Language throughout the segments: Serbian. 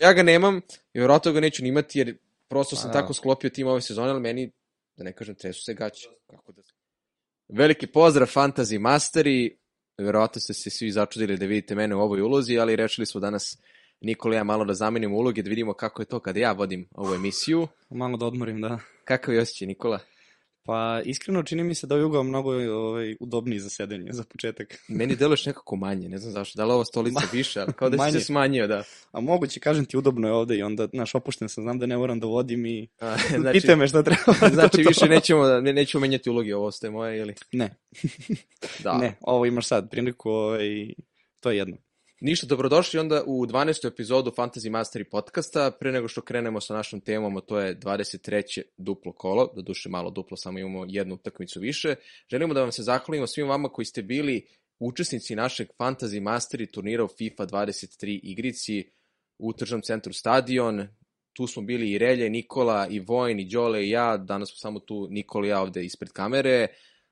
Ja ga nemam i vjerojatno ga neću ni imati jer prosto sam da. tako sklopio tim ove sezone, ali meni, da ne kažem, tresu se gaće. Kako da... Veliki pozdrav Fantasy Masteri, vjerojatno ste se svi začudili da vidite mene u ovoj ulozi, ali rešili smo danas Nikola ja malo da zamenimo uloge, da vidimo kako je to kada ja vodim ovu emisiju. Malo da odmorim, da. Kakav je osjećaj, Nikola? Pa iskreno čini mi se da je ugao mnogo ovaj, udobniji za sedenje, za početak. Meni deluješ nekako manje, ne znam zašto, da li ova stolica više, ali kao da si Manje. se smanjio, da. A moguće, kažem ti, udobno je ovde i onda, znaš, opušten sam, znam da ne moram da vodim i A, znači, pite me šta treba. Znači, To to. više nećemo, da- ne, nećemo menjati uloge, ovo ostaje moje, ili? Ne, Da. ne, ovo imaš sad, priliku ovaj, to je jedno. Ništa, dobrodošli onda u 12. epizodu Fantasy Mastery podcasta. Pre nego što krenemo sa našom temom, a to je 23. duplo kolo, do duše malo duplo, samo imamo jednu utakmicu više. Želimo da vam se zahvalimo svim vama koji ste bili učesnici našeg Fantasy Mastery turnira u FIFA 23 igrici u tržnom centru Stadion. Tu smo bili i Relje, Nikola, i Vojn, i Đole i ja. Danas smo samo tu Nikola i ja ovde ispred kamere.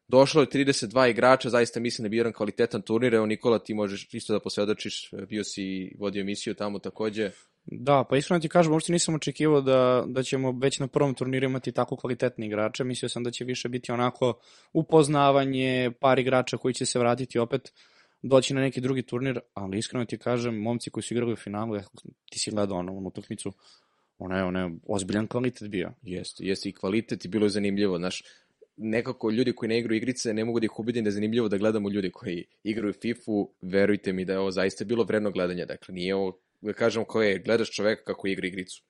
Došlo je 32 igrača, zaista mislim da je bio jedan kvalitetan turnir. Evo Nikola, ti možeš isto da posvedočiš, bio si i vodio emisiju tamo takođe. Da, pa iskreno ti kažem, uopšte nisam očekivao da, da ćemo već na prvom turniru imati tako kvalitetne igrače. Mislio sam da će više biti onako upoznavanje, par igrača koji će se vratiti opet doći na neki drugi turnir, ali iskreno ti kažem, momci koji su igrali u finalu, ja, ti si gledao ono, onu utakmicu, ona je, ona je ozbiljan kvalitet bio. Jeste, jeste i kvalitet i bilo je zanimljivo, znaš, nekako ljudi koji ne igraju igrice ne mogu da ih ubedim da je zanimljivo da gledamo ljudi koji igraju FIFA-u, verujte mi da je ovo zaista bilo vredno gledanje, dakle nije ovo, da kažem ko je, gledaš čoveka kako igra igricu,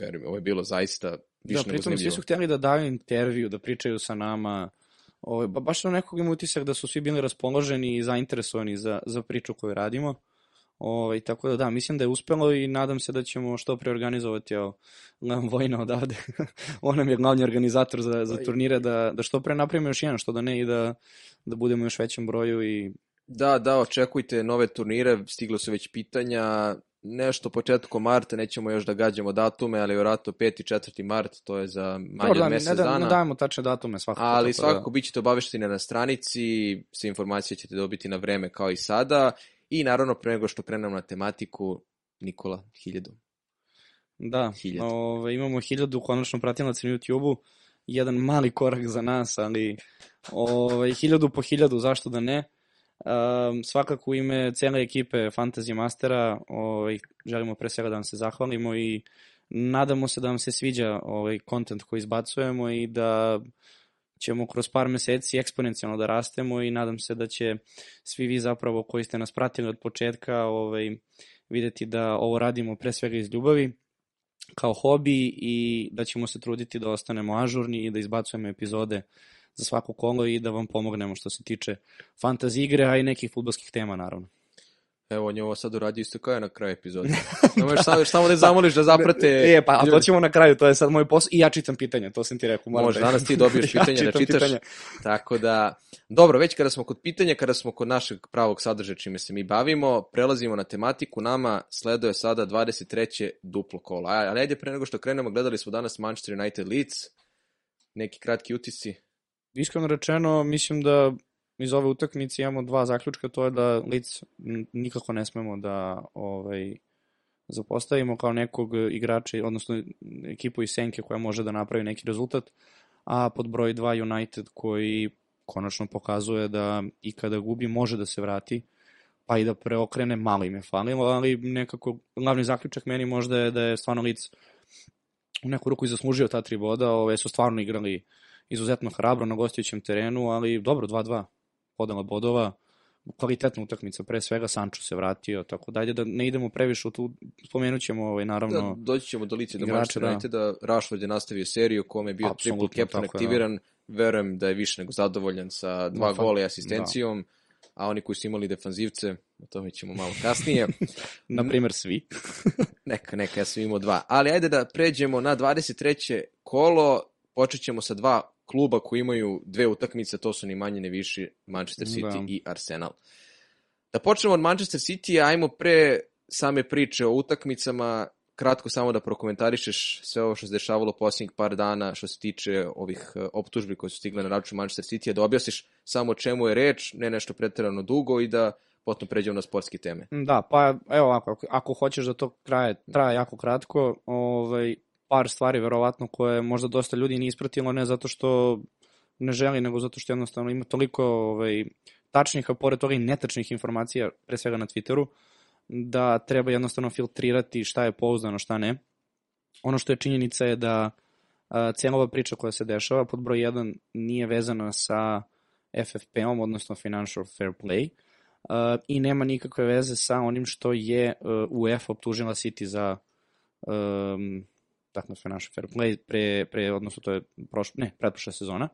veruj mi, ovo je bilo zaista više Da, nego pritom svi su htjeli da daju intervju, da pričaju sa nama, ba, baš na nekog ima utisak da su svi bili raspoloženi i zainteresovani za, za priču koju radimo. Ovaj, tako da da, mislim da je uspelo i nadam se da ćemo što pre organizovati, evo, Vojna odavde, on nam je glavni organizator za, za turnire, da, da što pre napravimo još jedan, što da ne, i da, da budemo još većem broju i Da, da, očekujte nove turnire, stiglo su već pitanja, nešto početkom marta, nećemo još da gađamo datume, ali vjerojatno 5. i 4. mart, to je za manje da, od ne, mesec da, dana. ne dajemo tačne datume svakako. Ali tako da- svakako bit ćete obavešteni na stranici, sve informacije ćete dobiti na vreme kao i sada. I naravno, pre nego što krenemo na tematiku, Nikola, hiljadu. Da, Hiljadu. ove, imamo hiljadu konačno pratilaca na YouTube-u, jedan mali korak za nas, ali ove, hiljadu po hiljadu, zašto da ne. Um, svakako u ime cijele ekipe Fantasy Mastera ovaj, želimo pre svega da vam se zahvalimo i nadamo se da vam se sviđa ovaj kontent koji izbacujemo i da ćemo kroz par meseci eksponencijalno da rastemo i nadam se da će svi vi zapravo koji ste nas pratili od početka ovaj, videti da ovo radimo pre svega iz ljubavi kao hobi i da ćemo se truditi da ostanemo ažurni i da izbacujemo epizode za svako kolo i da vam pomognemo što se tiče fantasy igre, a i nekih futbolskih tema naravno. Evo, on je ovo sad uradio isto kao je na kraju epizode. Ne možeš samo, samo da zamoliš da zaprate... E, pa, a to ćemo na kraju, to je sad moj posao i ja čitam pitanja, to sam ti rekao. moram Može, da- danas ti dobiješ pitanje da čitam čitaš. pitanja. Tako da, dobro, već kada smo kod pitanja, kada smo kod našeg pravog sadržaja čime se mi bavimo, prelazimo na tematiku. Nama sleduje sada 23. duplo kola. A, Ali ajde pre nego što krenemo, gledali smo danas Manchester United Leeds. Neki kratki utisci. Iskreno rečeno, mislim da iz ove utakmice imamo dva zaključka, to je da n- nikako ne smemo da ovaj, zapostavimo kao nekog igrača, odnosno ekipu iz Senke koja može da napravi neki rezultat, a pod broj 2 United koji konačno pokazuje da i kada gubi može da se vrati, pa i da preokrene, malo im je falilo, ali nekako glavni zaključak meni možda je da je stvarno Leeds u neku ruku i zaslužio ta tri boda, ove su stvarno igrali izuzetno hrabro na gostujućem terenu, ali dobro, 2-2 podela bodova, kvalitetna utakmica, pre svega Sancho se vratio, tako da ajde da ne idemo previše u tu, spomenut ćemo ovaj, Da, naravno, doći ćemo do lice do igrače, Manchester da. Uniteda. Rashford je nastavio seriju u kome je bio triple captain je, da. aktiviran. Verujem da je više nego zadovoljan sa dva Da, fa- gola i asistencijom. A oni koji su imali defanzivce, o tome ćemo malo kasnije. na primer svi. Neka, neka, ja sam imao dva. Ali ajde da pređemo na 23. kolo. Počet ćemo sa dva kluba koji imaju dve utakmice, to su ni manje ni više Manchester City Da. i Arsenal. Da počnemo od Manchester City, ajmo pre same priče o utakmicama, kratko samo da prokomentarišeš sve ovo što se dešavalo posljednjih par dana što se tiče ovih e, optužbi koje su stigle na račun Manchester City, da objasniš samo o čemu je reč, ne nešto preterano dugo i da potom pređemo na sportske teme. Da, pa evo ovako, ako, ako hoćeš da to traje, traje jako kratko, ovaj, par stvari verovatno koje možda dosta ljudi nije ispratilo, ne zato što ne želi, nego zato što jednostavno ima toliko ovaj, tačnih, a pored toga i netačnih informacija, pre svega na Twitteru, da treba jednostavno filtrirati šta je pouzdano, šta ne. Ono što je činjenica je da a, cijela ova priča koja se dešava pod broj 1 nije vezana sa FFP-om, odnosno Financial Fair Play, uh, i nema nikakve veze sa onim što je uh, UEFA optužila City za um, dakle, Financial Fair Play, pre, pre, odnosno to je prošla, ne, pretprošla sezona.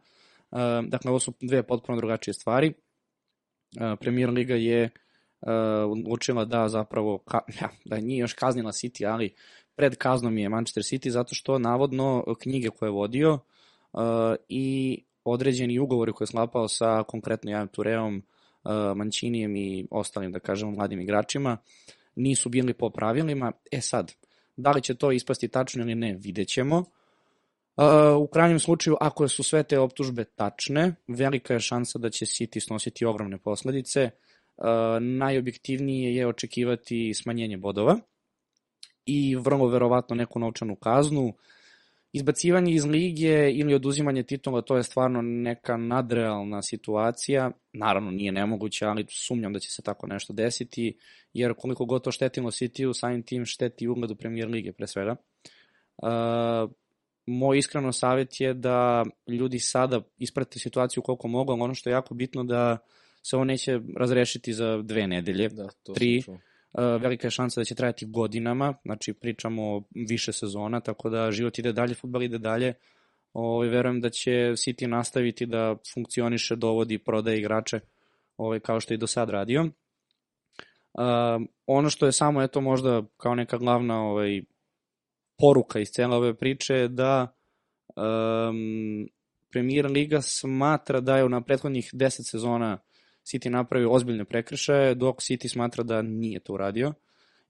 Uh, dakle, ovo su dve potpuno drugačije stvari. Uh, Premier Liga je uh, odlučila da zapravo, ka, ja, da nije još kaznila City, ali pred kaznom je Manchester City zato što navodno knjige koje je vodio uh, i određeni ugovori koje je sklapao sa konkretno Jan Tureom, uh, Mančinijem i ostalim, da kažemo, mladim igračima, nisu bili po pravilima. E sad, da li će to ispasti tačno ili ne, vidjet ćemo. Uh, u krajnjem slučaju, ako su sve te optužbe tačne, velika je šansa da će City snositi ogromne posledice. Uh, najobjektivnije je očekivati smanjenje bodova i vrlo verovatno neku novčanu kaznu. Izbacivanje iz lige ili oduzimanje titula, to je stvarno neka nadrealna situacija. Naravno, nije nemoguće, ali sumnjam da će se tako nešto desiti, jer koliko god to štetilo City-u, samim tim šteti ugledu Premier Lige, pre svega. Uh, moj iskreno savjet je da ljudi sada isprate situaciju koliko mogu, ali ono što je jako bitno da se ovo neće razrešiti za dve nedelje, Da, to tri, sam velika je šansa da će trajati godinama, znači pričamo više sezona, tako da život ide dalje, futbal ide dalje. Ovaj, verujem da će City nastaviti da funkcioniše, dovodi, prodaje igrače ovaj, kao što je i do sad radio. Uh, ono što je samo eto možda kao neka glavna ovaj, poruka iz cele ove priče je da um, Premier Liga smatra da je na prethodnih 10 sezona City napravio ozbiljne prekršaje, dok City smatra da nije to uradio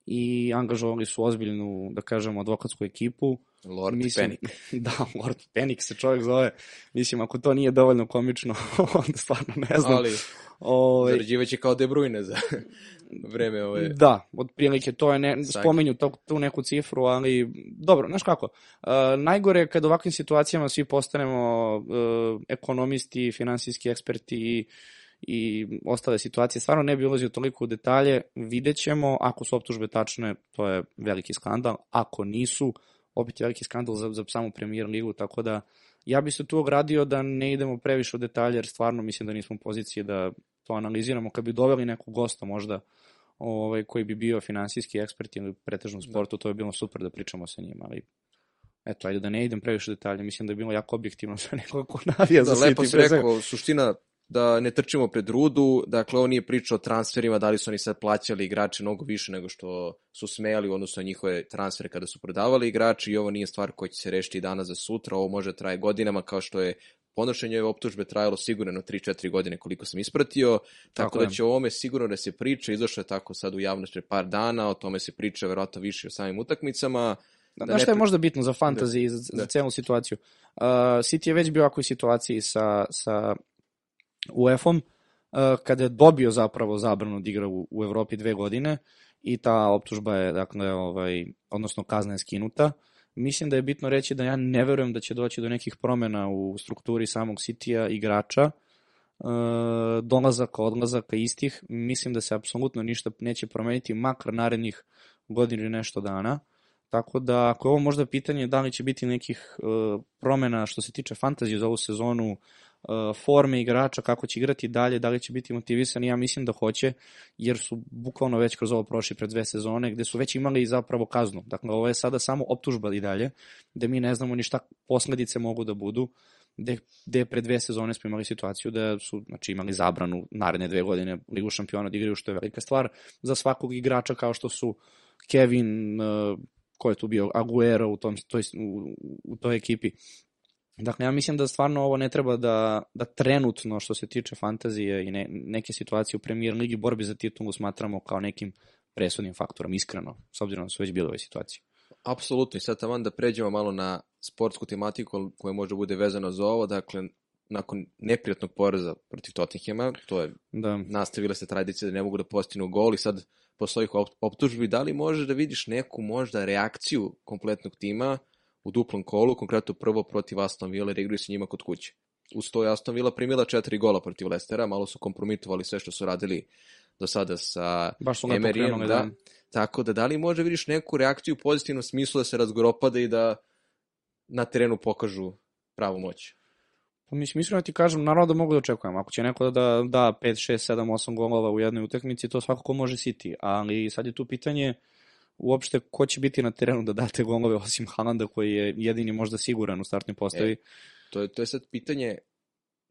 i angažovali su ozbiljnu, da kažemo, advokatsku ekipu. Lord Mislim- Panic. Da, Lord Panic se čovjek zove. Mislim, ako to nije dovoljno komično, onda stvarno ne znam. Ali Ovaj, zarađivaće kao De Bruyne za vreme ove... Da, otprilike to je, ne, spomenju to, tu neku cifru, ali dobro, znaš kako, uh, najgore je kad u ovakvim situacijama svi postanemo uh, ekonomisti, finansijski eksperti i, i ostale situacije. Stvarno ne bi ulazio toliko u detalje, vidjet ćemo, ako su optužbe tačne, to je veliki skandal, ako nisu, opet je veliki skandal za, za samu premier ligu, tako da ja bi se tu ogradio da ne idemo previše u detalje, jer stvarno mislim da nismo u poziciji da to analiziramo. Kad bi doveli nekog gosta možda ovaj, koji bi bio finansijski ekspert ili pretežno u sportu, to je bilo super da pričamo sa njim, ali eto, ajde da ne idem previše u detalje, mislim da je bilo jako objektivno za nekog ko navija Da, za lepo City. si pre svega. rekao, suština da ne trčimo pred rudu, dakle ovo nije priča o transferima, da li su oni sad plaćali igrače mnogo više nego što su smeli u odnosu na njihove transfere kada su prodavali igrači i ovo nije stvar koja će se rešiti danas za sutra, ovo može da traje godinama kao što je podnošenje ove optužbe trajalo sigurno 3-4 godine koliko sam ispratio, tako, Tako da će o ovome sigurno da se priča, izašlo je tako sad u javnost pre par dana, o tome se priča verovatno više o samim utakmicama. Da, Da Znaš šta je možda bitno za fantasy i za, za Da. celu situaciju? Uh, City je već bio u ovakvoj situaciji sa, sa UEFA-om, uh, kada je dobio zapravo zabranu da igra u, Evropi dve godine i ta optužba je, dakle, ovaj, odnosno kazna je skinuta. Mislim da je bitno reći da ja ne verujem da će doći do nekih promena u strukturi samog City-a igrača, uh, dolazaka, odlazaka istih. Mislim da se apsolutno ništa neće promeniti, makar narednih godinu ili nešto dana. Tako da, ako je ovo možda pitanje da li će biti nekih uh, promena što se tiče fantazije za ovu sezonu, forme igrača, kako će igrati dalje, da li će biti motivisani, ja mislim da hoće, jer su bukvalno već kroz ovo prošli pred dve sezone, gde su već imali zapravo kaznu. Dakle, ovo je sada samo optužba i dalje, gde mi ne znamo ni šta posledice mogu da budu, gde, gde pre dve sezone smo imali situaciju da su znači, imali zabranu naredne dve godine Ligu šampiona da igraju, što je velika stvar za svakog igrača kao što su Kevin, uh, ko je tu bio, Aguero u, tom, toj, u, u toj ekipi. Dakle, ja mislim da stvarno ovo ne treba da, da trenutno što se tiče fantazije i ne, neke situacije u premier ligi borbi za titulu smatramo kao nekim presudnim faktorom, iskreno, s obzirom da su već bile ove situacije. Apsolutno i sad taman da pređemo malo na sportsku tematiku koja može bude vezana za ovo, dakle nakon neprijatnog poraza protiv Tottenhema, to je Da. nastavila se tradicija da ne mogu da postignu gol i sad posle ovih op- optužbi, da li možeš da vidiš neku možda reakciju kompletnog tima u duplom kolu, konkretno prvo protiv Aston Villa jer igraju se njima kod kuće. Uz to je Aston Villa primila četiri gola protiv Lestera, malo su kompromitovali sve što su radili do sada sa pokrenuli, da. da. Tako da da li možda vidiš neku reakciju u pozitivnom smislu da se razgoropada i da na terenu pokažu pravu moć? Pa mislim, iskreno ti kažem, naravno da mogu da očekujem. Ako će neko da da 5, 6, 7, 8 golova u jednoj utakmici, to svakako može City. Ali sad je tu pitanje uopšte ko će biti na terenu da date golove osim Haalanda koji je jedini možda siguran u startnoj postavi. E, To je, to je sad pitanje,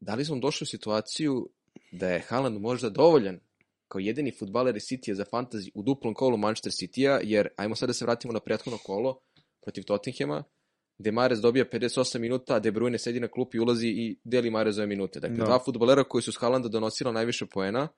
da li smo došli u situaciju da je Haaland možda dovoljan kao jedini futbaler iz City za fantasy u duplom kolu Manchester City-a, jer ajmo sad da se vratimo na prethodno kolo protiv Tottenhema, gde Mares dobija 58 minuta, a De Bruyne sedi na klupi, ulazi i deli Marezove minute. Dakle, Da. dva futbolera koji su s Haalanda donosila najviše poena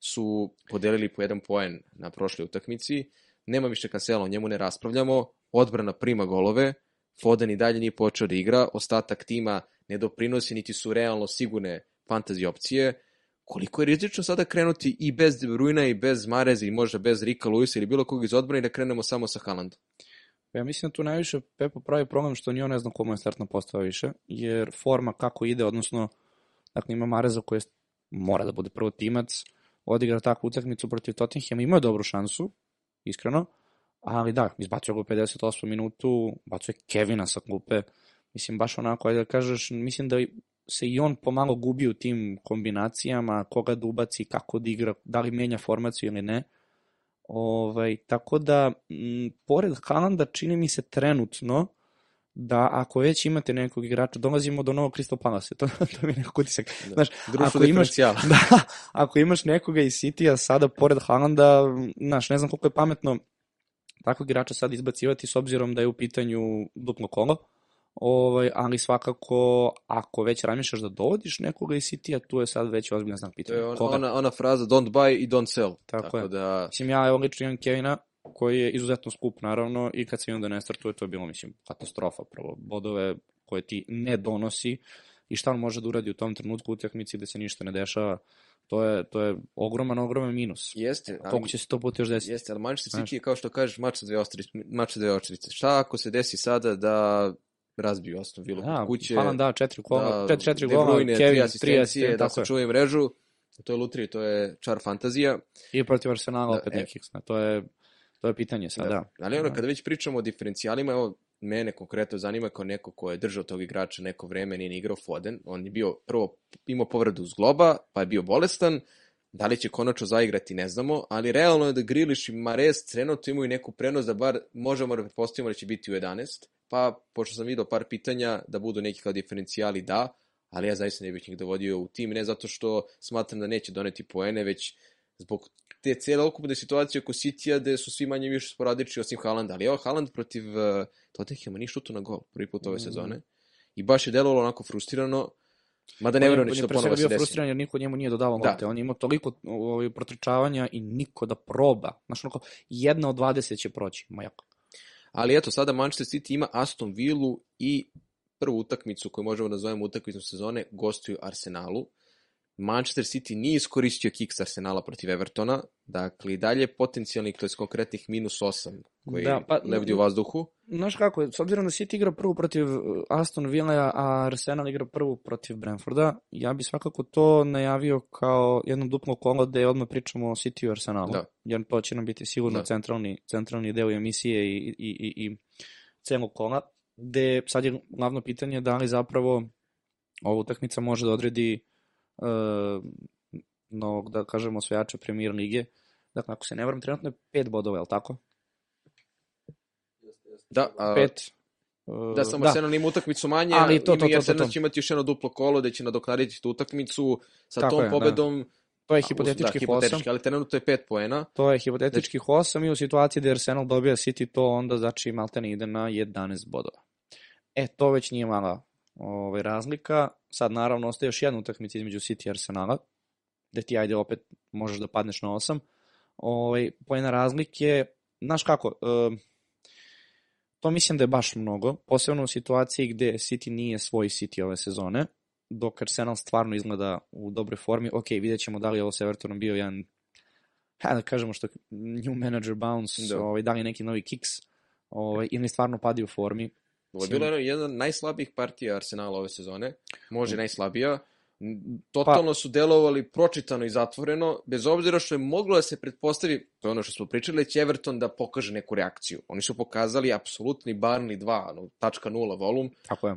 su podelili po jedan poen na prošloj utakmici. Nema više kansela, o njemu ne raspravljamo. Odbrana prima golove, Foden i dalje nije počeo da igra, ostatak tima ne doprinosi, niti su realno sigurne fantasy opcije. Koliko je rizično sada krenuti i bez De Bruyne i bez Mareza i možda bez Rika Luisa ili bilo kog iz odbrane da krenemo samo sa Haalandom? Ja mislim da tu najviše Pepo pravi problem što ni on ne zna komu je startna postava više, jer forma kako ide, odnosno, dakle ima Mareza koji mora da bude prvo timac, odigra takvu utakmicu protiv Tottenhama, imao je dobru šansu, iskreno, ali da, izbacio ga u 58 minutu, bacuje Kevina sa klupe, mislim baš onako, ajde da kažeš, mislim da se i on pomalo gubi u tim kombinacijama, koga da ubaci, kako da igra, da li menja formaciju ili ne. Ovaj, tako da, m, pored Haalanda čini mi se trenutno da ako već imate nekog igrača, dolazimo do novog Crystal Palace, to, to mi je nekako utisak. Da. Znaš, Društvo ako imaš, da, ako imaš nekoga iz City-a sada pored Haalanda, znaš, ne znam koliko je pametno takvog igrača sad izbacivati s obzirom da je u pitanju duplo kolo, ovaj, ali svakako ako već razmišljaš da dovodiš nekoga iz City-a, tu je sad već ozbiljna znak To pitanja. je on, Koga? ona, ona fraza don't buy i don't sell. Tako je. da, Mislim, ja evo lično imam Kevina, koji je izuzetno skup, naravno, i kad se vidim da ne startuje, to je bilo, mislim, katastrofa. Prvo, bodove koje ti ne donosi i šta on može da uradi u tom trenutku u utakmici gde se ništa ne dešava, to je, to je ogroman, ogroman minus. jeste. ali- Koliko će se to puta još desiti? Jeste, ali Manchester. City je kao što kažeš mač sa dve ostrice, mač sa dve. Šta ako se desi sada da razbiju Aston Villa Da, kuće? Haaland da, četiri kola, četiri, četiri De gola, Kevin, tri tri asistencije, asistente, da tako je. sačuvaju mrežu. To je lutrija, to je čar fantazija. I protiv Arsenala Da, opet e. nekih, to je, to je pitanje sad, da. Ali ono, Da. kada već pričamo o diferencijalima, evo, mene konkretno zanima kao neko ko je držao tog igrača neko vreme, nije ni igrao Foden. On je bio prvo imao povredu zgloba, pa je bio bolestan. Da li će konačno zaigrati, ne znamo, ali realno je da Griliš i Mares trenutno imaju neku prenos da bar možemo da pretpostavimo da će biti u 11. Pa, pošto sam vidio par pitanja da budu neki kao diferencijali, da, ali ja zaista ne bih njih dovodio u tim, ne zato što smatram da neće doneti poene, već zbog te cijele okupne situacije oko City-a gde su svi manje više sporadični osim Haalanda, ali evo Haaland protiv uh, Tottenhama nije šuto na gol prvi put ove Mm. sezone i baš je delovalo onako frustrirano, mada ne On je- vjerujem da on će je to ponovo se bio desi. frustriran jer niko njemu nije dodavao Da. lopte. On je imao toliko ovaj, protrčavanja i niko da proba. Znaš, onako, jedna od 20 će proći. Ma jako. Ali eto, sada Manchester City ima Aston Villu i prvu utakmicu koju možemo da nazovemo utakmicom sezone, gostuju Arsenalu. Manchester City nije iskoristio kiks Arsenala protiv Evertona, dakle i dalje potencijalnih, to je konkretnih minus 8 koji Da, pa- lebdi u vazduhu. Znaš kako s obzirom da City igra prvu protiv Aston Villa, a Arsenal igra prvu protiv Brentforda, ja bi svakako to najavio kao jedno duplo kolo gde odmah pričamo o City i Arsenalu. Da. Jer to će nam biti sigurno Da. centralni, centralni deo emisije i, i, i, i celog kola, gde sad je glavno pitanje da li zapravo ova utakmica može da odredi novog, da kažemo, osvajača premier lige. Dakle, ako se ne varam, trenutno je pet bodova, je li tako? Da, a, Pet. uh, da samo Arsenal ima utakmicu manje, Ali to, to, to, i to, Arsenal to. će imati još jedno duplo kolo da će nadoknaditi tu utakmicu sa Tako tom je, da. pobedom. To je a, hipotetičkih da, 8. hipotetički, ali trenutno je 5 poena. To je hipotetičkih 8 i u situaciji da Arsenal dobija City to onda znači Maltene ide na 11 bodova. E, to već nije mala ovaj, razlika. Sad naravno ostaje još jedna utakmica između City i Arsenala, gde ti ajde opet možeš da padneš na 8. Ovaj, pojena razlike, znaš kako, to mislim da je baš mnogo, posebno u situaciji gde City nije svoj City ove sezone, dok Arsenal stvarno izgleda u dobroj formi. Ok, vidjet ćemo da li je ovo s Evertonom bio jedan, ha, da kažemo što new manager bounce, Da. ovaj, da li neki novi kicks, ovaj, ili stvarno padi u formi. Ovo je bila jedna od najslabijih partija Arsenala ove sezone. Može i najslabija. N- Totalno su delovali pročitano i zatvoreno, bez obzira što je moglo da se pretpostavi, to je ono što smo pričali, će Everton da pokaže neku reakciju. Oni su pokazali apsolutni Barney 2, ono, tačka nula volum, Tako je.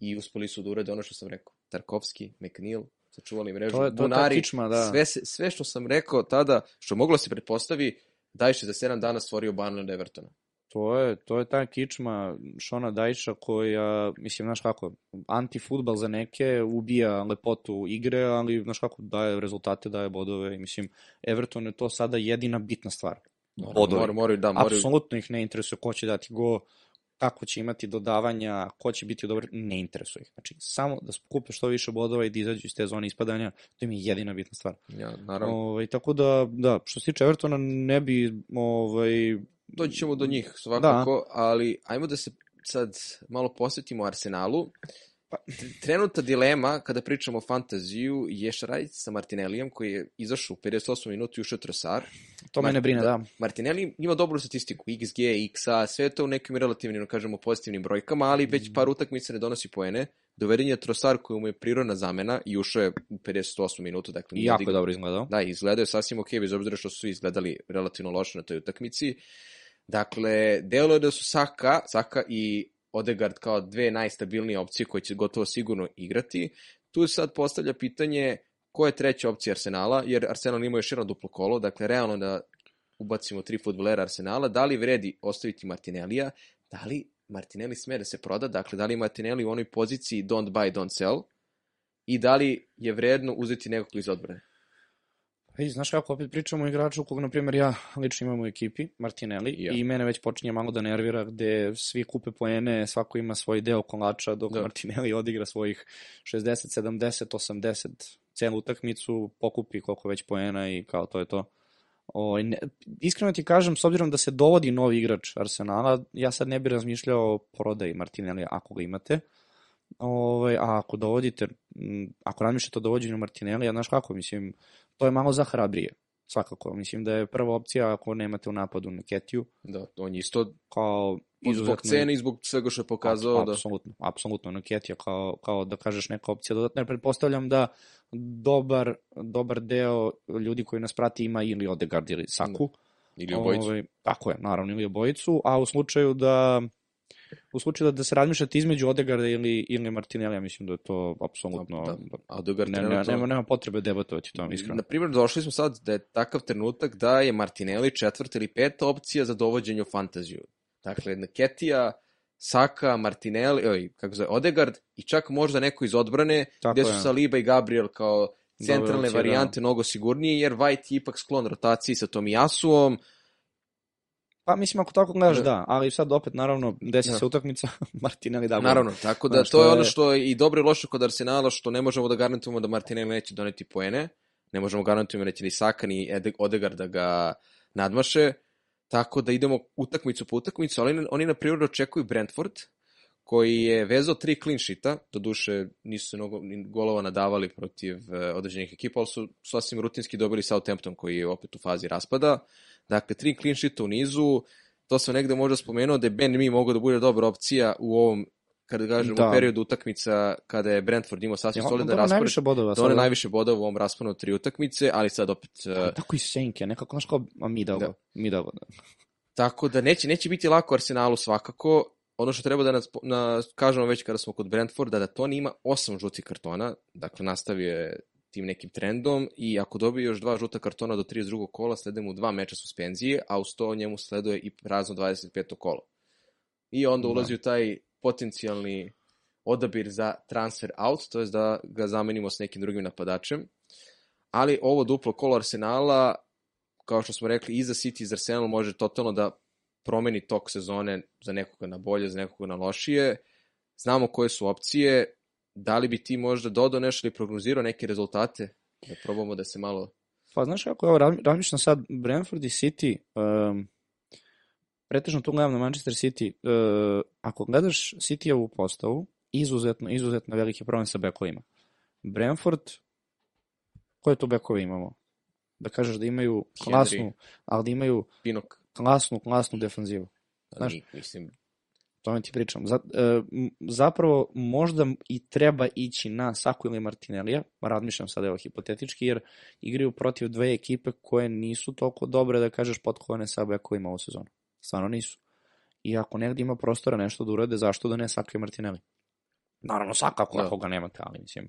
i uspeli su da urade ono što sam rekao. Tarkovski, McNeil, sačuvali mrežu, To je- to Bunari, kičma, da. sve, se, sve što sam rekao tada, što moglo da se pretpostavi, Dajše za 7 dana stvorio Barney od Evertona. To je, to je ta kičma Šona Dajša koja, mislim, znaš kako, anti-futbal za neke, ubija lepotu igre, ali, znaš kako, daje rezultate, daje bodove i, mislim, Everton je to sada jedina bitna stvar. Bodovi. Mora, moraju, da, moraju, Apsolutno ih ne interesuje ko će dati go, kako će imati dodavanja, ko će biti dobar, ne interesuje ih. Znači, samo da skupe što više bodova i da izađu iz te zone ispadanja, to im je jedina bitna stvar. ja, naravno. Ovaj, tako da, da, što se tiče Evertona, ne bi, ovaj, Doći ćemo do njih svakako, ali ajmo da se sad malo posvetimo Arsenalu. Pa, trenutna dilema kada pričamo o fantaziju je šta raditi sa Martinellijem koji je izašao u 58 minutu i ušao Trosar. to mene brine, da. Martinelli ima dobru statistiku, XG, XA, sve je to u nekim relativnim, da kažemo, pozitivnim brojkama, ali Mhm. već par utakmica ne donosi poene. Doveden je Trosar koji mu je prirodna zamena i ušao je u 58 minutu. Dakle, I jako je dobro izgledao. Da, izgledaju sasvim ok, bez obzira što su izgledali relativno loše na toj utakmici. Dakle, delo je da su Saka, Saka i Odegaard kao dve najstabilnije opcije koje će gotovo sigurno igrati. Tu se sad postavlja pitanje ko je treća opcija Arsenala, jer Arsenal ima još jedno duplo kolo, dakle, realno da ubacimo tri futbolera Arsenala, da li vredi ostaviti Martinellija, da li Martinelli sme da se proda, dakle, da li Martinelli u onoj poziciji don't buy, don't sell, i da li je vredno uzeti nekog iz odbrane. Ej, znaš kako, opet pričamo o igraču kog, na primjer, ja lično imam u ekipi, Martinelli, Ja. i mene već počinje malo da nervira gde svi kupe poene, svako ima svoj deo kolača, dok Da. Martinelli odigra svojih 60, 70, 80 celu utakmicu, pokupi koliko već poena i kao to je to. O, ne, iskreno ti kažem, s obzirom da se dovodi novi igrač Arsenala, ja sad ne bih razmišljao o prodaji Martinelli ako ga imate. Ovaj, a ako dovodite, ako razmišljate o dovođenju Martinelli, ja znaš kako, mislim, to je malo zahrabrije. Svakako, mislim da je prva opcija ako nemate u napadu Neketiju, Da, on je isto kao zbog izuzetno... cene i zbog svega što je pokazao da... Apsolutno, apsolutno Neketija kao, kao da kažeš neka opcija dodatna, pretpostavljam da dobar, dobar deo ljudi koji nas prati ima ili Odegaard ili Saku. Ili obojicu. Ovaj, tako je, naravno, ili obojicu, a u slučaju da u slučaju da, da se razmišljate između Odegarda ili, ili Martinellija, mislim da je to apsolutno... Da, A Odegaard ne, trenutno... nema, nema potrebe debatovati to, iskreno. Na primjer, došli smo sad da je takav trenutak da je Martinelli četvrta ili peta opcija za dovođenje u fantaziju. Dakle, Nketija, Saka, Martinelli, oj, kako zove, Odegaard i čak možda neko iz odbrane, Tako gde su je. Saliba i Gabriel kao centralne da. varijante mnogo sigurnije, jer White je ipak sklon rotaciji sa tom Jasuom. Pa mislim, ako tako gledaš, Da. da, ali sad opet, naravno, desi Da. se utakmica, Martinelli da Naravno, tako da to je ono što je i dobro i loše kod Arsenala, što ne možemo da garantujemo da Martinelli neće doneti poene, ne možemo garantujemo da neće ni Saka ni Odegaard da ga nadmaše, tako da idemo utakmicu po utakmicu, ali oni, na primjer očekuju Brentford, koji je vezao tri clean sheeta, do duše nisu se mnogo golova nadavali protiv e, određenih ekipa, ali su sasvim rutinski dobili Southampton koji je opet u fazi raspada. Dakle, tri clean sheeta u nizu, to sam negde možda spomenuo da je Ben Mi mogao da bude dobra opcija u ovom kada kažemo Da. u periodu utakmica kada je Brentford imao sasvim Ja, solidan raspored, najviše bodova. da one sad, najviše bodova u ovom rasponu tri utakmice, ali sad opet e, Tako i Senke, nekako, znaš kao, a mi da Da. go, mi da da. Tako da neće, neće biti lako Arsenalu svakako. Ono što treba da nas, na, kažemo već kada smo kod Brentforda, da Toni ima osam žutih kartona, dakle nastavio je tim nekim trendom i ako dobije još dva žuta kartona do 32. kola, slede mu dva meča suspenzije, a uz to njemu sleduje i prazno 25. kolo. I onda Da. ulazi u taj potencijalni odabir za transfer out, to je da ga zamenimo s nekim drugim napadačem. Ali ovo duplo kolo Arsenala, kao što smo rekli, i za City i za Arsenal može totalno da promeni tok sezone za nekoga na bolje, za nekoga na lošije. Znamo koje su opcije. Da li bi ti možda dodao nešto ili prognozirao neke rezultate? Da probamo da se malo... Pa znaš kako, evo, razmi- razmišljam sad, Brentford i City, um, pretežno tu gledam na Manchester City, uh, ako gledaš City-ovu postavu, izuzetno, izuzetno veliki problem sa bekovima. Brentford, koje to bekove imamo? Da kažeš da imaju klasnu, Henry. ali da imaju Pinok, klasnu, klasnu defanzivu. Znaš- ali, mislim, tome ti pričam. E, zapravo možda i treba ići na Saku ili Martinellija, razmišljam sad evo hipotetički, jer igraju protiv dve ekipe koje nisu toliko dobre da kažeš potkovane sa bekovima u sezonu. Stvarno nisu. I ako negdje ima prostora nešto da urade, zašto da ne Saka i Martinelli? Naravno Saka ako, Da. ga nemate, ali mislim,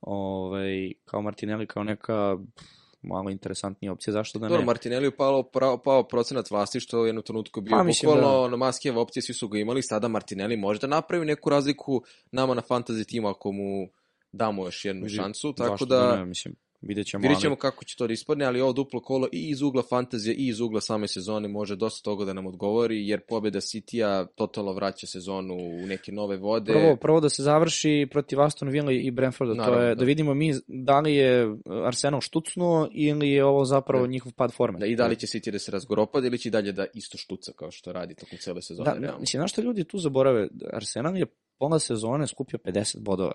ovaj, kao Martinelli kao neka pff, malo interesantnija opcija, zašto da ne? Dobro, Martinelli je pao, pao, pao procenat vlasti, što je u jednom trenutku bio Pa, bukvalno da- na maskijeva opcije, svi su ga imali, sada Martinelli može da napravi neku razliku nama na fantasy timu ako mu damo još jednu šansu, tako Zašto da ne, mislim, vidjet ćemo. vidjet ali- ćemo kako će to da ispadne, ali ovo duplo kolo i iz ugla fantazije i iz ugla same sezone može dosta toga da nam odgovori, jer pobjeda City-a totalno vraća sezonu u neke nove vode. Prvo, prvo da se završi protiv Aston Villa i Brentforda, to Naravno, je da. da vidimo mi da li je Arsenal štucnuo ili je ovo zapravo Da. njihov pad forme. Da, I da li će City da se razgoropadi ili će i dalje da isto štuca kao što radi tokom cele sezone. Da, realno. mislim, znaš što ljudi tu zaborave? Arsenal je pola sezone skupio 50 bodova.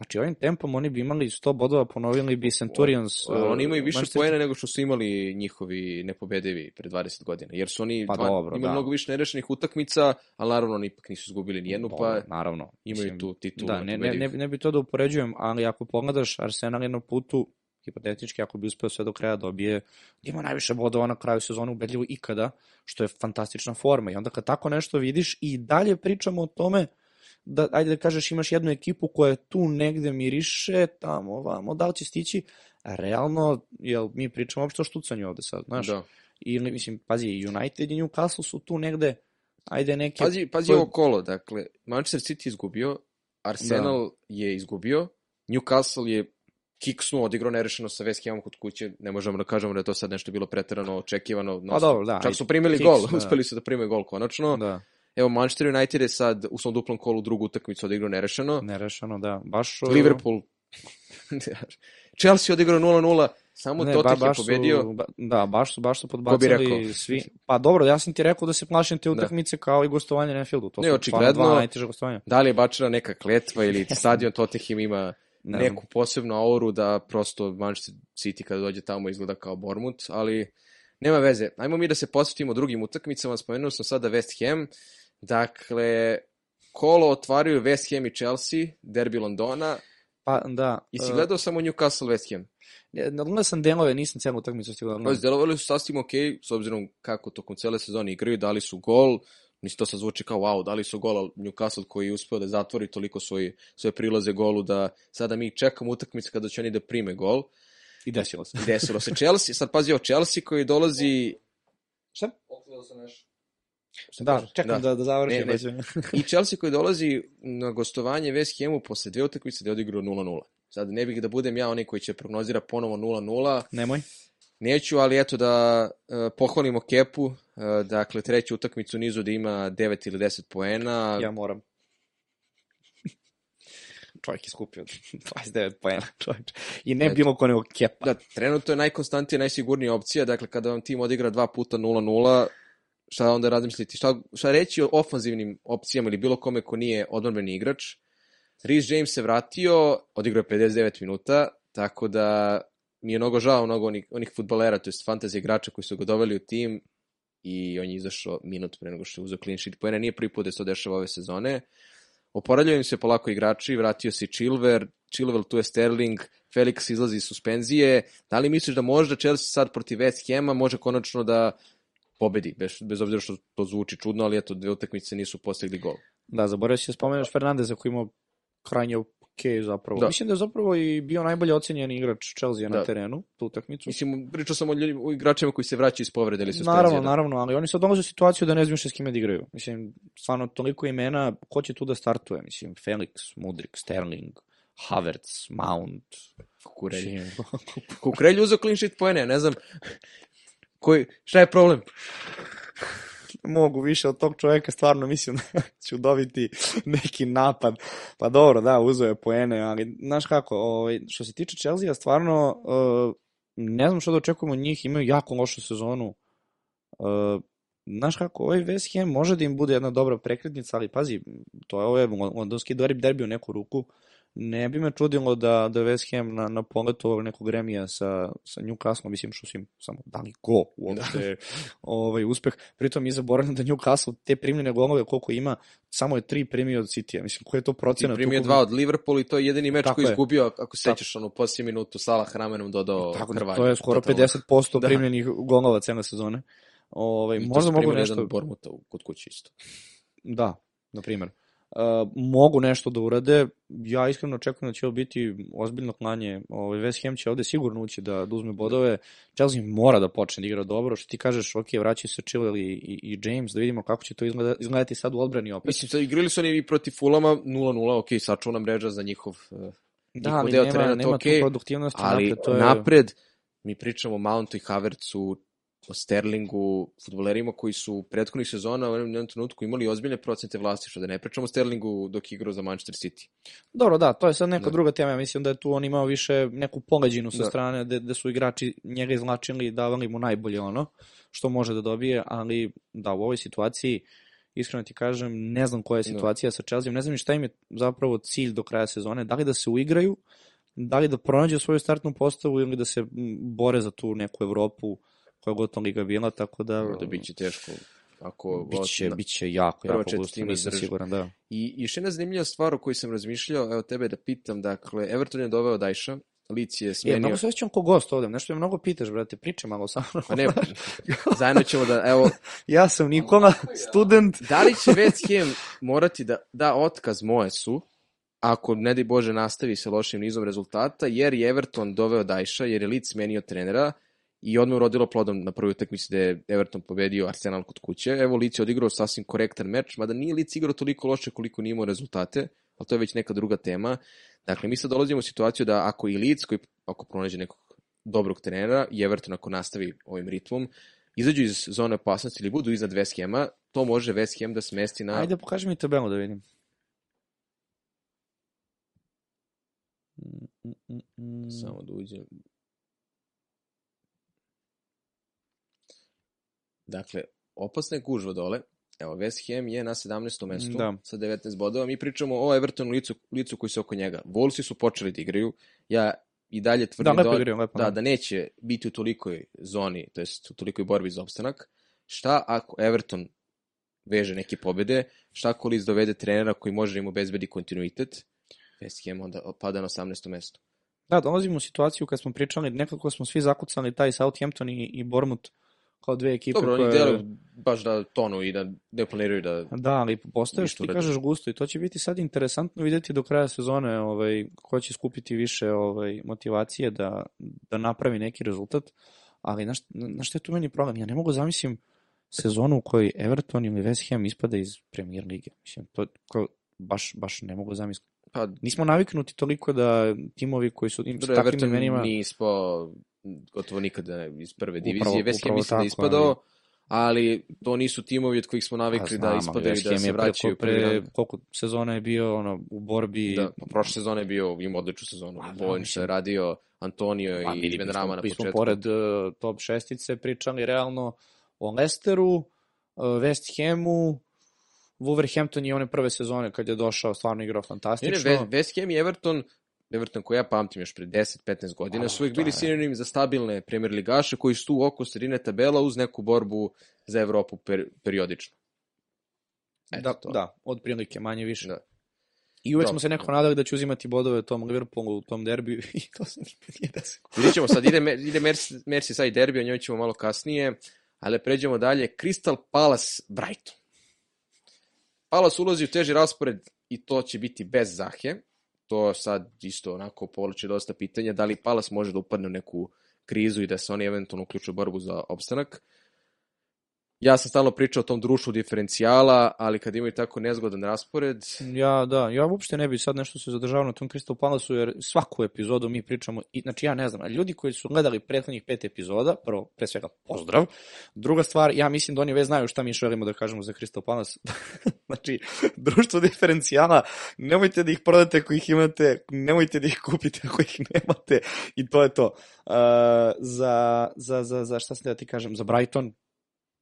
Znači, ovim tempom oni bi imali 100 bodova, ponovili bi Centurions. Ali oni uh, imaju više Manchester- poena nego što su imali njihovi nepobedivi pre 20 godina. Jer su oni Pa dva, dobro, imali da. mnogo više nerešenih utakmica, ali naravno oni ipak nisu izgubili nijednu, pa Dobro, naravno. imaju Mislim, tu titulu Da, ne, ne, ne, ne bi to da upoređujem, ali ako pogledaš Arsenal je na putu, hipotetički, ako bi uspeo sve do kraja dobije, ima najviše bodova na kraju sezone ubedljivo ikada, što je fantastična forma. I onda kad tako nešto vidiš i dalje pričamo o tome da, ajde da kažeš, imaš jednu ekipu koja tu negde miriše, tamo, ovamo, da li će stići, a realno, jel, mi pričamo uopšte o štucanju ovde sad, znaš? Da. Ili, mislim, pazi, United i Newcastle su tu negde, ajde neke... Pazi, pazi koje- ovo kolo, dakle, Manchester City izgubio, Arsenal je izgubio, Newcastle je kiksnuo, odigrao nerešeno sa West Hamom kod kuće, ne možemo da kažemo da je to sad nešto bilo preterano očekivano. Pa dobro, da, Čak su primili kiks, gol, da. uspeli su da prime gol konačno. Da, Evo, Manchester United je sad u svom duplom kolu drugu utakmicu odigrao nerešeno. nerešeno, da. Baš... Liverpool. Chelsea odigrao 0-0, samo Ne, Tottenham ba, je baš su, pobedio. ba, da, baš su, baš su podbacili svi. Pa dobro, ja sam ti rekao da se plašim te Da. utakmice kao i gostovanje na Anfieldu. To Ne, očigledno- dva gostovanja. Da li je bačena neka kletva ili stadion Tottenham ima Ne neku posebnu auru da prosto Manchester City kada dođe tamo izgleda kao Bournemouth, ali nema veze. Ajmo mi da se posvetimo drugim utakmicama, spomenuo sam sada West Ham, dakle, kolo otvaraju West Ham i Chelsea, derbi Londona, Pa, da. i si e, gledao samo Newcastle West Ham. ne, Gledao sam delove, nisam celu utakmicu stigao. Pa, gledam. izdelovali su sasvim ok, s obzirom kako tokom cele sezone igraju, dali su gol, mislim to sad zvuči kao wow, dali su gol, ali Newcastle koji je uspeo da zatvori toliko svoje, svoje prilaze golu da sada mi čekamo utakmice kada će oni da prime gol. I desilo se. I desilo se Chelsea, sad pazi o Chelsea koji dolazi Šta? Otkrio sam nešto. Da, čekam da, da završim. Ne, ne. I Chelsea koji dolazi na gostovanje West Hamu posle dve utakmice da je odigrao 0-0. Sad ne bih da budem ja onaj koji će prognozira ponovo 0-0, Nemoj. neću, ali eto da uh, pohvalimo Kepu, uh, dakle treću utakmicu nizu da ima 9 ili 10 poena. Ja moram. Čovjek je skupio 29 poena, čovječ. I ne Eto. bilo ko nego kepa. Da, trenutno je najkonstantnija, najsigurnija opcija, dakle kada vam tim odigra dva puta 0-0, šta onda razmisliti, šta, šta reći o ofanzivnim opcijama ili bilo kome ko nije odmrbeni igrač. Rhys James se vratio, odigrao je 59 minuta, tako da mi je mnogo žao mnogo onih, onih futbolera, to je fantasy igrača koji su ga doveli u tim i on je izašao minut pre nego što je uzeo clean sheet. Poena nije prvi put da se to dešava ove sezone. Oporavljaju im se polako igrači, vratio se Chilver, Chilwell, tu je Sterling, Felix izlazi iz suspenzije. Da li misliš da možda Chelsea sad protiv West Hama može konačno da pobedi, bez, bez obzira što to zvuči čudno, ali eto, dve utakmice nisu postigli gol. Da, zaboravio si da spomeneš Fernandeza koji ima krajnje ok zapravo. Da. Mislim da je zapravo i bio najbolje ocenjeni igrač Chelsea na Da. terenu, tu utakmicu. Mislim, pričao sam o, ljudima, o igračima koji se vraćaju iz povrede ili suspenzije. Naravno, da. naravno, ali oni sad dolaze u situaciju da ne znaju s kime da igraju. Mislim, stvarno toliko imena, ko će tu da startuje? Mislim, Felix, Mudrik, Sterling, Havertz, Mount. Kukurelj. Kukurelj uzeo clean sheet poene, ne znam. Koji, šta je problem? mogu više od tog čoveka, stvarno mislim da ću dobiti neki napad. Pa dobro, da, uzeo je poene, ali znaš kako, ovaj, što se tiče Chelsea, stvarno uh, ne znam što da očekujemo od njih, imaju jako lošu sezonu. Uh, znaš kako, ovaj West Ham može da im bude jedna dobra prekretnica, ali pazi, to je ovaj londonski derbi u neku ruku, ne bi me čudilo da, da West Ham na, na poletu ovog nekog remija sa, sa Newcastle, mislim što su im samo dali go uopšte da. ovaj, uspeh. Pritom mi zaboravljamo da Newcastle te primljene golove koliko ima, samo je tri primio od City-a. Mislim, koji je to procena? I primio dva od Liverpool i to je jedini meč Tako koji je izgubio, ako sećaš, ono, poslije minutu Salah ramenom dodao Tako. To je skoro 50% da. primljenih golova cena sezone. Ovaj, I možda mogu nešto... jedan Bormuta kod kuće isto. Da, na primjer. Mogu nešto da urade. Ja iskreno očekujem da će ovo biti ozbiljno klanje. Ovaj, West Ham će ovde sigurno ući da, da uzme bodove. Chelsea mora da počne da igra dobro. Što ti kažeš, ok, vraćaju se Chilwell i, i, i James, da vidimo kako će to izgleda, izgledati sad u odbrani opet. Mislim, sad igrali su oni i protiv Fulama 0-0, ok, sačuvana mreža za njihov, uh, da, ali deo nema, trena, nema okay, tu produktivnosti ali napred. To je... napred, mi pričamo o Mountu i Havertzu, o Sterlingu, futbolerima koji su u prethodnih sezona u jednom trenutku imali ozbiljne procente vlasti, što da ne pričamo o Sterlingu dok igrao za Manchester City. Dobro, da, to je sad neka da. druga tema. Ja mislim da je tu on imao više neku poleđinu sa da. strane, gde, gde su igrači njega izlačili i davali mu najbolje ono što može da dobije, ali da, u ovoj situaciji iskreno ti kažem, ne znam koja je da. situacija da. sa Chelsea, ne znam ni šta im je zapravo cilj do kraja sezone, da li da se uigraju, da li da pronađe svoju startnu postavu ili da se bore za tu neku Evropu koja god to liga bila, tako da... Da biće teško. Ako, biće, od, biće jako, jako gusto, nisam siguran, da. I još jedna zanimljiva stvar o kojoj sam razmišljao, evo tebe da pitam, dakle, Everton je doveo Dajša, Lici je smenio... Je, mnogo se osjećam ko gost ovde, nešto me mnogo pitaš, brate, priče malo sa mnom. Pa ne, zajedno ćemo da, evo... ja sam Nikola, student. da li će West Ham morati da da otkaz moje su, ako, ne di Bože, nastavi sa lošim nizom rezultata, jer je Everton doveo Dajša, jer je Lic smenio trenera, i odmah urodilo plodom na prvoj utakmici da je Everton pobedio Arsenal kod kuće. Evo Lic je odigrao sasvim korektan meč, mada nije Lic igrao toliko loše koliko nije imao rezultate, ali to je već neka druga tema. Dakle, mi sad dolazimo u situaciju da ako i Lic, koji ako pronađe nekog dobrog trenera, i Everton ako nastavi ovim ritmom, izađu iz zone opasnosti ili budu iznad West Hema, to može West Ham da smesti na... Ajde, pokaži mi tabelu da vidim. Samo da uđem. Dakle, opasna je gužva dole. Evo, West Ham je na 17. mestu da. sa 19 bodova. Mi pričamo o Evertonu licu, licu koji se oko njega. Volsi su počeli da igraju. Ja i dalje tvrdim da, lepo da, igraju, lepo, da, da neće biti u tolikoj zoni, to jest u tolikoj borbi za opstanak. Šta ako Everton veže neke pobede, šta ako Liz dovede trenera koji može da im obezbedi kontinuitet, West Ham onda pada na 18. mesto. Da, dolazimo u situaciju kad smo pričali, nekako smo svi zakucali taj Southampton i, i Bournemouth kao dve ekipe Dobro, koje... oni deluju baš da tonu i da ne planiraju da... Da, ali postoje što ti kažeš gusto i to će biti sad interesantno videti do kraja sezone ovaj, ko će skupiti više ovaj, motivacije da, da napravi neki rezultat, ali na, na što je tu meni problem? Ja ne mogu zamislim sezonu u kojoj Everton ili West Ham ispada iz premier lige. Mislim, to ko, baš, baš ne mogu zamisliti. Pa, Nismo naviknuti toliko da timovi koji su im, s takvim imenima... Nije ispao gotovo nikada iz prve divizije. West Ham mislim da ispadao, ali... ali to nisu timovi od kojih smo navikli da ispadaju i da se vraćaju. Pre, pre koliko sezona je bio ono, u borbi... Da, pa prošle sezone je bio, ima odličnu sezonu. Da, Bojn se radio, Antonio pa, i Venrama na početku. Mi smo pored uh, top šestice pričali realno o Lesteru, uh, West Hamu, Wolverhampton i one prve sezone kad je došao, stvarno igrao fantastično. Ne, ne, West Ham i Everton Everton koji ja pamtim još pre 10-15 godina, su uvijek bili sinonim za stabilne premier ligaše koji su oko sredine tabela uz neku borbu za Evropu per, periodično. Eto, da, to. da, od prilike, manje više. Da. I uvek smo se neko nadali da će uzimati bodove tom Liverpoolu u tom derbiju i to se nije se... Vidjet ćemo sad, ide, ide Mersi, Mersi sad derbi, o njoj ćemo malo kasnije, ali pređemo dalje. Crystal Palace Brighton. Palace ulazi u teži raspored i to će biti bez Zahe to sad isto onako povlači dosta pitanja, da li Palas može da upadne u neku krizu i da se oni eventualno uključu u borbu za opstanak. Ja sam stalno pričao o tom društvu diferencijala, ali kad imaju tako nezgodan raspored... Ja, da, ja uopšte ne bi sad nešto se zadržavao na tom Crystal Palace-u, jer svaku epizodu mi pričamo, i, znači ja ne znam, ljudi koji su gledali prethodnih pet epizoda, prvo, pre svega, pozdrav. Druga stvar, ja mislim da oni već znaju šta mi želimo da kažemo za Crystal Palace. znači, društvo diferencijala, nemojte da ih prodate ako ih imate, nemojte da ih kupite ako ih nemate, i to je to. Uh, za, za, za, za šta sam da ti kažem, za Brighton,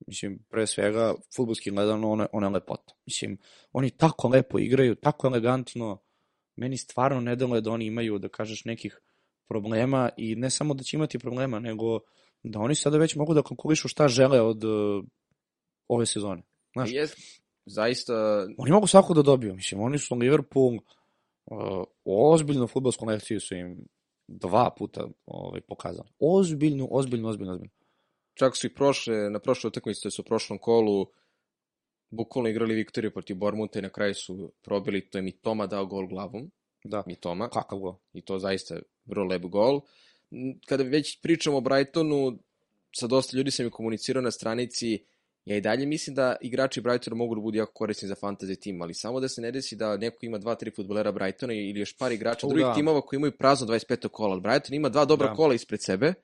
Mislim, pre svega, futbolski gledano, ona, ona je lepota. Mislim, oni tako lepo igraju, tako elegantno, meni stvarno ne deluje da oni imaju, da kažeš, nekih problema i ne samo da će imati problema, nego da oni sada već mogu da konkurišu šta žele od uh, ove sezone. Znaš, Je, zaista, oni mogu svako da dobiju, mislim, oni su Liverpool, uh, ozbiljnu futbolsku lekciju su im dva puta ovaj, pokazali. Ozbiljnu, ozbiljnu, ozbiljnu, ozbiljnu. Čak su i prošle, na prošloj utakmici, to su u prošlom kolu, bukvalno igrali Viktoriju protiv Bormuta i na kraju su probili, to je Mitoma dao gol glavom, Da, Mitoma, kakav go. i to zaista vrlo lep gol. Kada već pričamo o Brightonu, sa dosta ljudi sam i komunicirao na stranici, ja i dalje mislim da igrači Brightona mogu da budu jako korisni za fantasy tim, ali samo da se ne desi da neko ima dva, tri futbolera Brightona ili još par igrača U, drugih da. timova koji imaju prazno 25. kola. Brighton ima dva dobra Da. kola ispred sebe,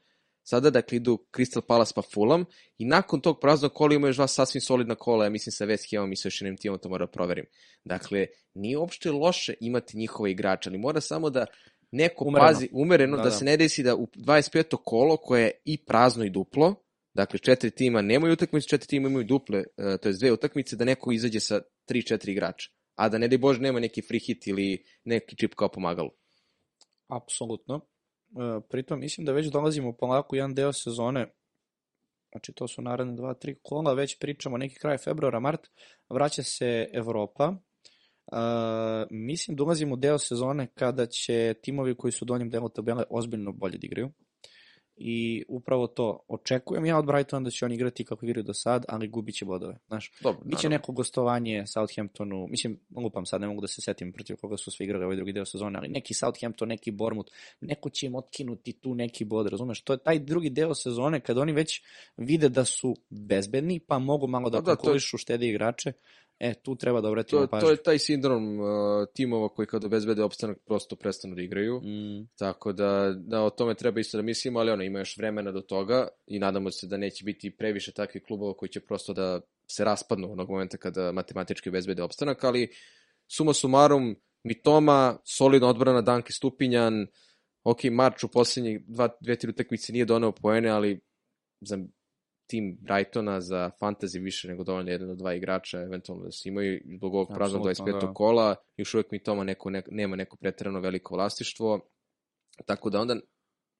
sada dakle idu Crystal Palace pa Fulham i nakon tog praznog kola imaju još dva sasvim solidna kola, ja mislim sa West Hamom i sa još jednim timom, to moram da proverim. Dakle, nije uopšte loše imati njihove igrače, ali mora samo da neko Umereno. pazi umereno da, Da, da, se ne desi da u 25. kolo koje je i prazno i duplo, dakle četiri tima nemaju utakmice, četiri tima imaju duple, uh, to je dve utakmice, da neko izađe sa 3-4 igrača. A da ne daj Bože nema neki free hit ili neki čip kao pomagalo. Apsolutno. E, pritom, mislim da već dolazimo polako jedan deo sezone, znači to su naredne dva, tri kola, već pričamo neki kraj februara, mart, vraća se Evropa. E, mislim da ulazimo u deo sezone kada će timovi koji su u donjem delu tabele ozbiljno bolje da. I upravo to, očekujem ja od Brightona da će oni igrati kako igraju do sad, ali gubit će bodove. Znaš, Dobro, Biće neko gostovanje Southamptonu, mislim, lupam sad, ne mogu da se setim protiv koga su svi igrali ovaj drugi deo sezone, ali neki Southampton, neki Bournemouth, neko će im otkinuti tu neki bod, razumeš? To je taj drugi deo sezone kada oni već vide da su bezbedni, pa mogu malo da, Pa da, to je- konkurišu, štede igrače. E, tu treba da obratimo To, pažnju. to je taj sindrom uh, timova koji kad obezbede opstanak prosto prestanu da igraju. Mm, Tako da, da o tome treba isto da mislimo, ali ono, ima još vremena do toga i nadamo se da neće biti previše takvih klubova koji će prosto da se raspadnu onog momenta kada matematički bezbede opstanak, ali suma sumarum, Mitoma, solidna odbrana Danke Stupinjan, ok, Marč u poslednjih dva, dve, tri utakmice nije doneo poene, ali za tim Brightona za fantasy više nego dovoljno jedan od dva igrača, eventualno da se imaju zbog ovog praznog Apsolutno, 25. da. kola, još uvek Mitoma neko, ne, nema neko pretrano veliko vlastištvo, tako da onda,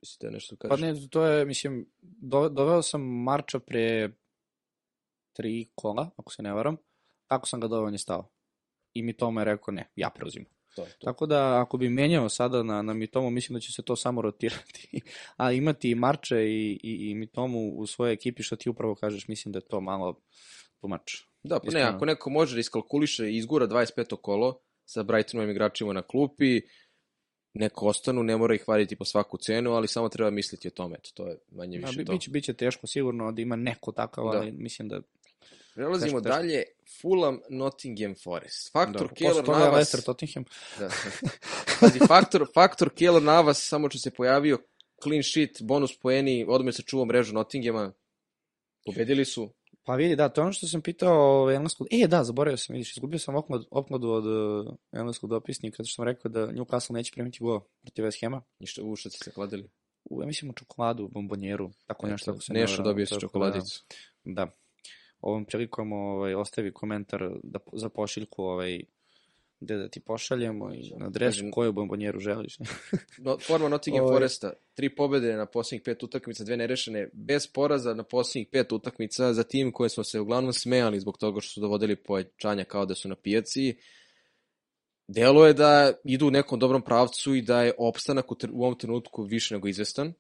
mislite nešto da Pa kažeš? ne, to je, mislim, do, doveo sam Marča pre tri kola, ako se ne varam, kako sam ga doveo on je stao. I mi tome je rekao, ne, ja preuzimam. To, je to. Tako da ako bi menjao sada na, na Mitomu, mislim da će se to samo rotirati. A imati i Marče i, i, i Mitomu u svojoj ekipi, što ti upravo kažeš, mislim da je to malo tumač. Da, pa ne, Iskreno. ako neko može da iskalkuliše i izgura 25. kolo sa Brightonovim igračima na klupi, neko ostanu, ne mora ih vaditi po svaku cenu, ali samo treba misliti o tome, eto, to je manje Da, više bi, to. biće, biće teško sigurno da ima neko takav, Da. ali mislim da... Prelazimo teško, teško. dalje, Fulham, Nottingham Forest. Faktor da. Toga Navas... Leicester Tottenham. Da, da. Pazi, faktor, faktor Keylor Navas, samo što se pojavio, clean sheet, bonus poeni, odmah se čuva mrežu Nottinghama, pobedili su, Pa vidi, da, to je ono što sam pitao ovaj, engleskog... E, da, zaboravio sam, vidiš, izgubio sam opklad, opkladu od uh, engleskog dopisnika, zato što sam rekao da Newcastle neće primiti go protiv West Hama. ništa, u što ste se kladili. U, ja mislim u čokoladu, bombonjeru, tako nešto. Ako se ne Nešo varam, dobio se da- čokoladicu. Da. Ovom prilikom ovaj, ostavi komentar da, za pošiljku ovaj, gde da ti pošaljemo i na adresu Kažem- koju bombonjeru želiš. No, forma Nottingham Ovaj- Foresta, tri pobede na posljednjih pet utakmica, dve nerešene, bez poraza na posljednjih pet utakmica za tim koje smo se uglavnom smejali zbog toga što su dovodili pojačanja kao da su na pijaci. Delo je da idu u nekom dobrom pravcu i da je opstanak u, u ovom trenutku više nego izvestan.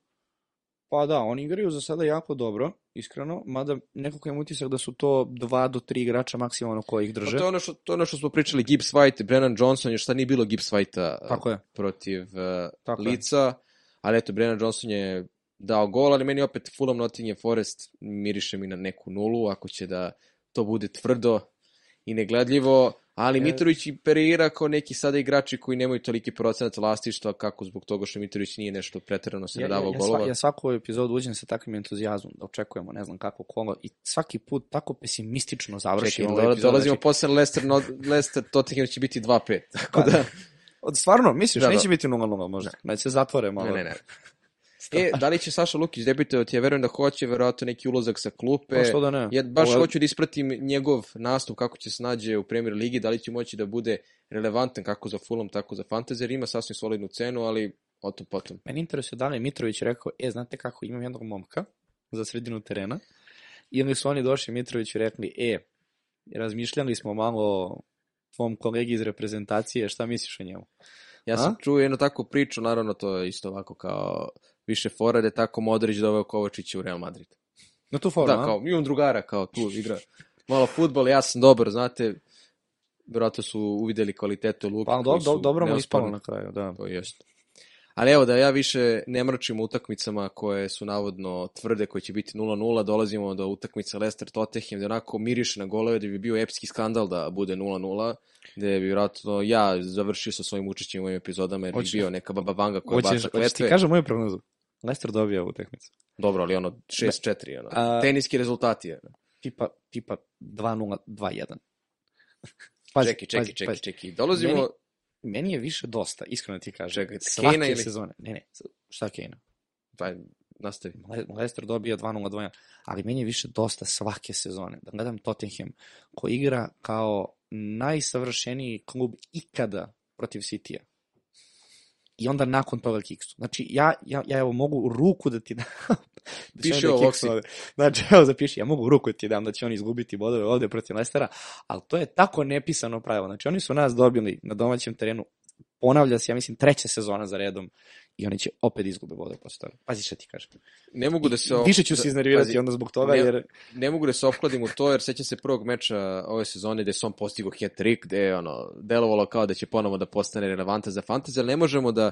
Pa da, oni igraju za sada jako dobro, iskreno, mada nekako imam utisak da su to dva do tri igrača maksimalno koji ih Pa drže. to je ono što, to je ono što smo pričali, Gibbs White, Brennan Johnson, još sad nije bilo Gibbs Whitea Tako je. protiv uh, Tako je. lica, ali eto, Brennan Johnson je dao gol, ali meni opet Fulham Nottingham Forest miriše mi na neku nulu, ako će da to bude tvrdo i negledljivo, ali E. Mitrović i Pereira kao neki sada igrači koji nemaju toliki procenat vlastištva, kako zbog toga što Mitrović nije nešto preterano se Ja, ja, nadavao ja, golova. sva, ja svaku epizodu uđem sa takvim entuzijazmom da očekujemo ne znam kako kolo i svaki put tako pesimistično Čekaj, završimo dola- ovu epizodu. dolazimo Znači, posle Leicester, no, Leicester Tottenham će biti 2-5, tako Pa, da... od, stvarno, misliš, Da, da. neće biti 0-0 možda, da. se zatvore malo. Ne, ne, ne. E, da li će Saša Lukić debitovati? Ja verujem da hoće, verovatno neki ulazak sa klupe. Pa što da ne? Ja baš Ovo hoću da ispratim njegov nastup, kako će se nađe u Premier Ligi, da li će moći da bude relevantan kako za Fulham, tako za Fantasy, ima sasvim solidnu cenu, ali o tom potom. Meni interesuje da li je Mitrović rekao, e, znate kako, imam jednog momka za sredinu terena. I onda su oni došli Mitrović i rekli, e, razmišljali smo malo tvom kolegi iz reprezentacije, šta misliš o njemu? Ja sam A? čuo jednu takvu priču, naravno to je isto ovako kao više fora, da je tako Modrić doveo Kovačića u Real Madrid. Na tu foru, Da, a? kao, imam drugara, kao tu igra malo futbol, ja sam dobar, znate, vjerojatno su uvideli kvalitetu Luka. Pa do, koji do, dobro mu ispalo na kraju, da. To jest. Ali evo da ja više ne mračim utakmicama koje su navodno tvrde, koje će biti 0-0, dolazimo do utakmice Leicester Tottenham, da onako miriše na golove, da bi bio epski skandal da bude 0-0, gde bi vjerojatno ja završio sa svojim učešćem u ovim epizodama, jer bi Hoće- bio neka baba vanga koja Hoćeš, baca hoćeš ti kletve. kažem moju prognozu. Leicester dobija ovu utakmicu. Dobro, ali ono 6-4, ono, A- teniski rezultati. Ono. Tipa, tipa 2-0, 2-1. Čeki, čeki, čeki, čeki. Dolazimo, Meni- Meni je više dosta, iskreno ti kažem. Čekaj, Svake Kane ili- sezone. Ne, ne, šta Kane? pa, nastavi. Le- Leicester dobija 2-0, 2-1, ali meni je više dosta svake sezone. Da gledam Tottenham, ko igra kao najsavršeniji klub ikada protiv City-a. I onda nakon toga kiksu. Znači, ja, ja, ja evo mogu ruku da ti dam. da Piši da ovo, ovde. Znači, evo zapiši, ja mogu ruku da ti dam da će oni izgubiti bodove ovde protiv Leicestera, ali to je tako nepisano pravilo. Znači, oni su nas dobili na domaćem terenu, ponavlja se, ja mislim, treća sezona za redom i oni će opet izgube bodove posle toga. Pazi šta ti kažem. Ne mogu da se... Više ću se iznervirati pazi, onda zbog toga, ne- jer ne mogu da se opkladim u to, jer sećam se prvog meča ove sezone gde se on postigao hat-trick, gde je ono, delovalo kao da će ponovo da postane relevantan za fantasy, ali ne možemo da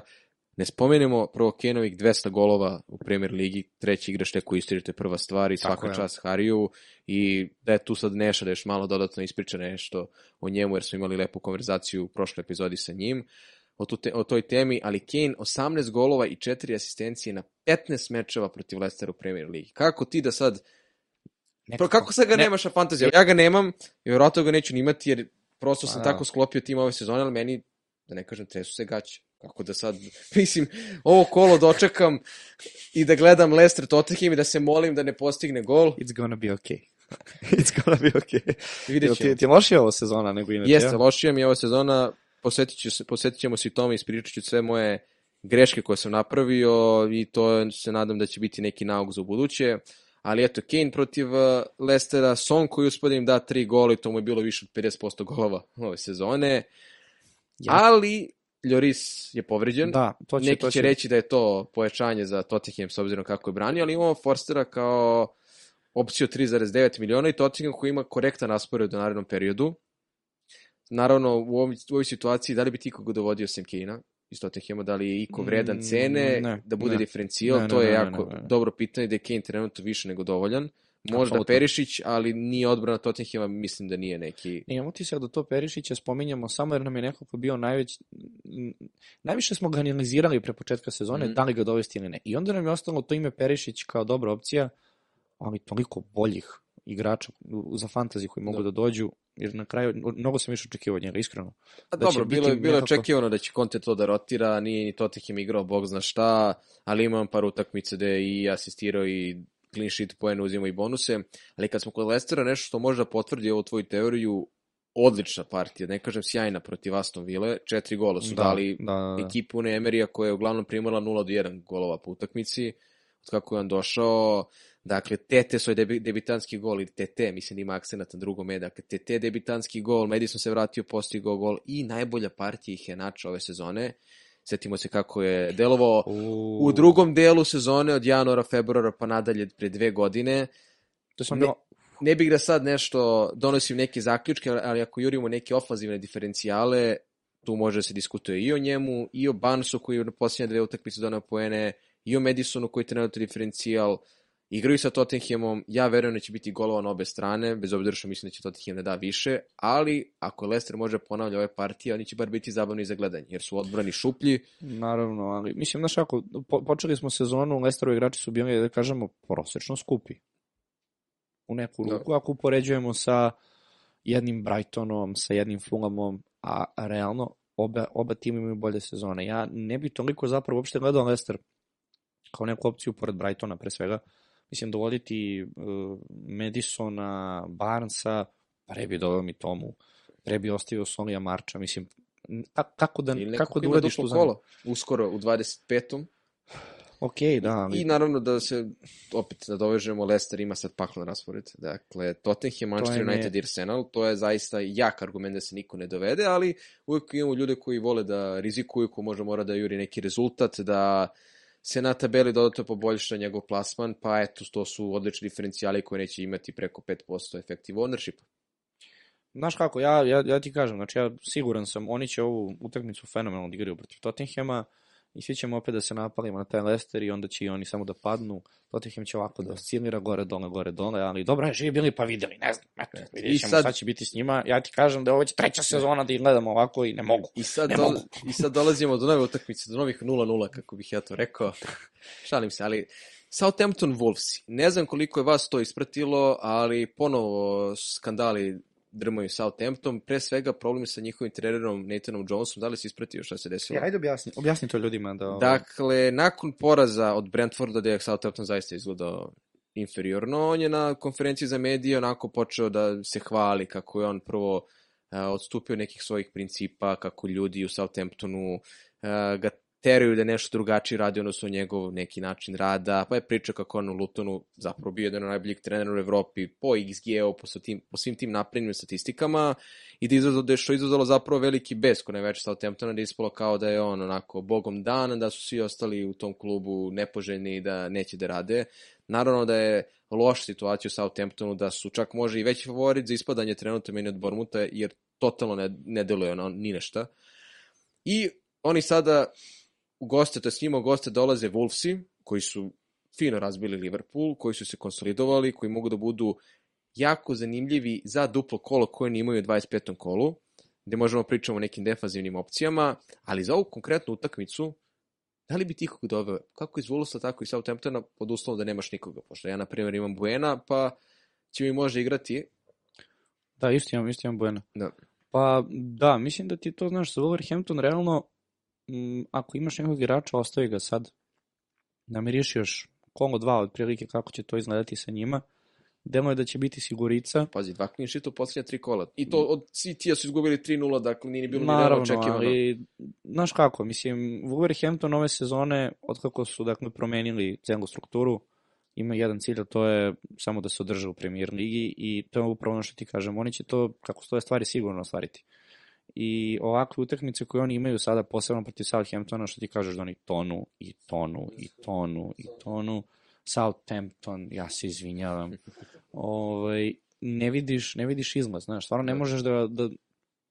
ne spomenemo prvo Kenovih 200 golova u Premier Ligi, treći igrač tek u istoriji, to je prva stvar i svaka je. čast Hariju i da je tu sad Neša da još malo dodatno ispriča nešto o njemu, jer smo imali lepu konverzaciju u prošloj epizodi sa njim o, tu te, o toj temi, ali Kane 18 golova i 4 asistencije na 15 mečeva protiv Leicestera u Premier Ligi. Kako ti da sad Pa kako sad ga Ne. nemaš na fantaziji? Ja ga nemam i vjerojatno ga neću ni imati jer prosto sam Pa da. tako sklopio tim ove sezone, ali meni, da ne kažem, tresu se gaće. Kako da sad, mislim, ovo kolo dočekam i da gledam Leicester Tottenham i da se molim da ne postigne gol. It's gonna be okay. It's gonna be okay. Vidjet ćemo. ti, ti je lošija ova sezona nego inače? Jeste, ja? lošija mi je ova sezona, posjetit, ću se, posjetit ćemo se i tome, ispričat ću sve moje greške koje sam napravio i to se nadam da će biti neki nauk za buduće. Ali eto, Kane protiv uh, Lestera, Son koji uspode im da tri gola i to mu je bilo više od 50% golova ove sezone. Ja. Ali Lloris je povređen. Da, to će, Neki to će reći da je to pojačanje za Tottenham s obzirom kako je branio, ali imamo Forstera kao opciju 3,9 miliona i Tottenham koji ima korektan raspored u narednom periodu. Naravno, u, ovom, u ovoj situaciji, da li bi ti koga dovodio sem Kane-a iz Tottenhama, da li je Iko vredan Mm, cene, ne, da bude ne. diferencijal, Ne, to je jako ne, ne. dobro pitanje, da je Kane trenutno više nego dovoljan. Možda Apsolutno. Perišić, ali nije odbrana Tottenhama, mislim da nije neki... Imamo ti sad da to Perišića spominjamo samo jer nam je nekako bio najveć... Najviše smo ga analizirali pre početka sezone, Mhm. da li ga dovesti ili ne. I onda nam je ostalo to ime Perišić kao dobra opcija, ali toliko boljih igrača za fantasy koji mogu Da. da, dođu, jer na kraju, mnogo sam više očekivao od njega, iskreno. A da će dobro, bilo, je, bilo nekako- očekivano da će Conte to da rotira, nije ni Tottenham igrao bog zna šta, ali imam par utakmice gde je i asistirao i clean sheet poene uzimao i bonuse, ali kad smo kod Lestera nešto što može da potvrdi ovu tvoju teoriju, odlična partija, ne kažem sjajna protiv Aston Ville, četiri gola su dali da, da, da. ekipu Une Emerija koja je uglavnom primala 0 do 1 golova po utakmici, od kako je on došao, dakle, Tete svoj debi, debitanski gol, ili Tete, mislim da ima akcenat na drugom E, dakle, Tete debitanski gol, Madison se vratio, postigao gol i najbolja partija ih je nača ove sezone. Setimo se kako je delovao U, u drugom delu sezone od januara, februara pa nadalje pre dve godine. To sam ne- bilo, Ne bih da sad nešto donosim neke zaključke, ali ako jurimo neke ofanzivne diferencijale, tu može da se diskutuje i o njemu, i o Bansu koji je u posljednje dve utakmice donao poene, i o Madisonu koji je trenutno diferencijal, igraju sa Tottenhamom, ja verujem da će biti golova na obe strane, bez obzira što mislim da će Tottenham da da više, ali ako Leicester može ponavlja ove partije, oni će bar biti zabavni za gledanje, jer su odbrani šuplji, naravno, ali mislim, znaš ako, po, počeli smo sezonu, Lesterovi igrači su bili, da kažemo, prosečno skupi. U neku Da. ruku, ako upoređujemo sa jednim Brightonom, sa jednim Fulhamom, a realno oba, oba tima imaju bolje sezone. Ja ne bi toliko zapravo uopšte gledao Leicester kao neku opciju pored Brightona pre svega. Mislim, dovoditi uh, Madisona, Barnesa, pre bi doveo mi Tomu, pre bi ostavio Sonija Marča, mislim, kako da, kako da ima uradiš duplo tu kolo, uskoro u 25. Ok, da, ali... I naravno da se opet nadovežemo, Leicester ima sad paklan raspored. Dakle, Tottenham, Manchester ne- United i Arsenal, to je zaista jak argument da se niko ne dovede, ali uvijek imamo ljude koji vole da rizikuju, ko možda mora da juri neki rezultat, da se na tabeli dodatno poboljša njegov plasman, pa eto, to su odlični diferencijali koji neće imati preko 5% effective ownership. Znaš kako, ja, ja, ja ti kažem, znači ja siguran sam, oni će ovu utakmicu fenomenalno da igraju protiv Tottenhama i svi ćemo opet da se napalimo na taj Leicester i onda će i oni samo da padnu. Tottenham će ovako da oscilira gore, dole, gore, dole, ali dobro je, živi bili pa videli, ne znam, eto, vidjet I ćemo sad- šta će biti s njima. Ja ti kažem da je ovo već treća sezona da ih gledamo ovako i ne mogu. I sad, Ne dol, mogu. I sad dolazimo do nove utakmice, do novih 0-0, kako bih ja to rekao. Šalim se, ali Southampton Wolves. Ne znam koliko je vas to ispratilo, ali ponovo skandali drmaju Southampton. Pre svega problem sa njihovim trenerom Nathanom Jonesom. Da li si ispratio šta se desilo? Ja, ajde objasni, objasni to ljudima da... Dakle, nakon poraza od Brentforda, gde je Southampton zaista izgledao inferiorno, on je na konferenciji za medije onako počeo da se hvali kako je on prvo a, odstupio nekih svojih principa, kako ljudi u Southamptonu a, ga teraju da nešto drugačije radi odnosno njegov neki način rada, pa je pričao kako on u Lutonu zapravo bio jedan od najboljih trenera u Evropi po XG-u, po, tim, po svim tim naprednim statistikama i da, izazvalo, da je što izazvalo zapravo veliki bes kod najveće Southamptona, da je ispalo kao da je on onako bogom dan, da su svi ostali u tom klubu nepoželjni i da neće da rade. Naravno da je loša situacija u Southamptonu, da su čak može i veći favorit za ispadanje trenutno meni od Bormuta, jer totalno ne, ne deluje ono, ni nešta. I oni sada u goste, to je s njima u goste dolaze Wolvesi, koji su fino razbili Liverpool, koji su se konsolidovali, koji mogu da budu jako zanimljivi za duplo kolo koje oni imaju u 25. kolu, gde možemo pričamo o nekim defanzivnim opcijama, ali za ovu konkretnu utakmicu, da li bi ti ikoga doveo? Kako iz Wolvesa, tako i Southamptona, pod uslovom da nemaš nikoga, pošto ja, na primjer, imam Buena, pa će mi može igrati. Da, isto imam, isto imam Buena. Da. Pa da, mislim da ti to znaš, za Wolverhampton realno, m, ako imaš nekog igrača, ostavi ga sad. Namiriš još kolo dva otprilike kako će to izgledati sa njima. Demo je da će biti sigurica. Pazi, dva clean sheeta u posljednja tri kola. I to od City-a su izgubili 3-0, dakle nije ni bilo ni Naravno, očekivano. ali znaš kako, mislim, Wolverhampton ove sezone, otkako su dakle promenili celu strukturu, ima jedan cilj, a to je samo da se održe u premier ligi i to je upravo ono što ti kažem, oni će to, kako stoje stvari, sigurno ostvariti. I ovakve utakmice koje oni imaju sada, posebno protiv Southamptona, što ti kažeš da oni tonu i tonu i tonu i tonu, Southampton, ja se izvinjavam, ovaj, ne vidiš, ne vidiš izlaz, znaš, stvarno ne Da. možeš da, da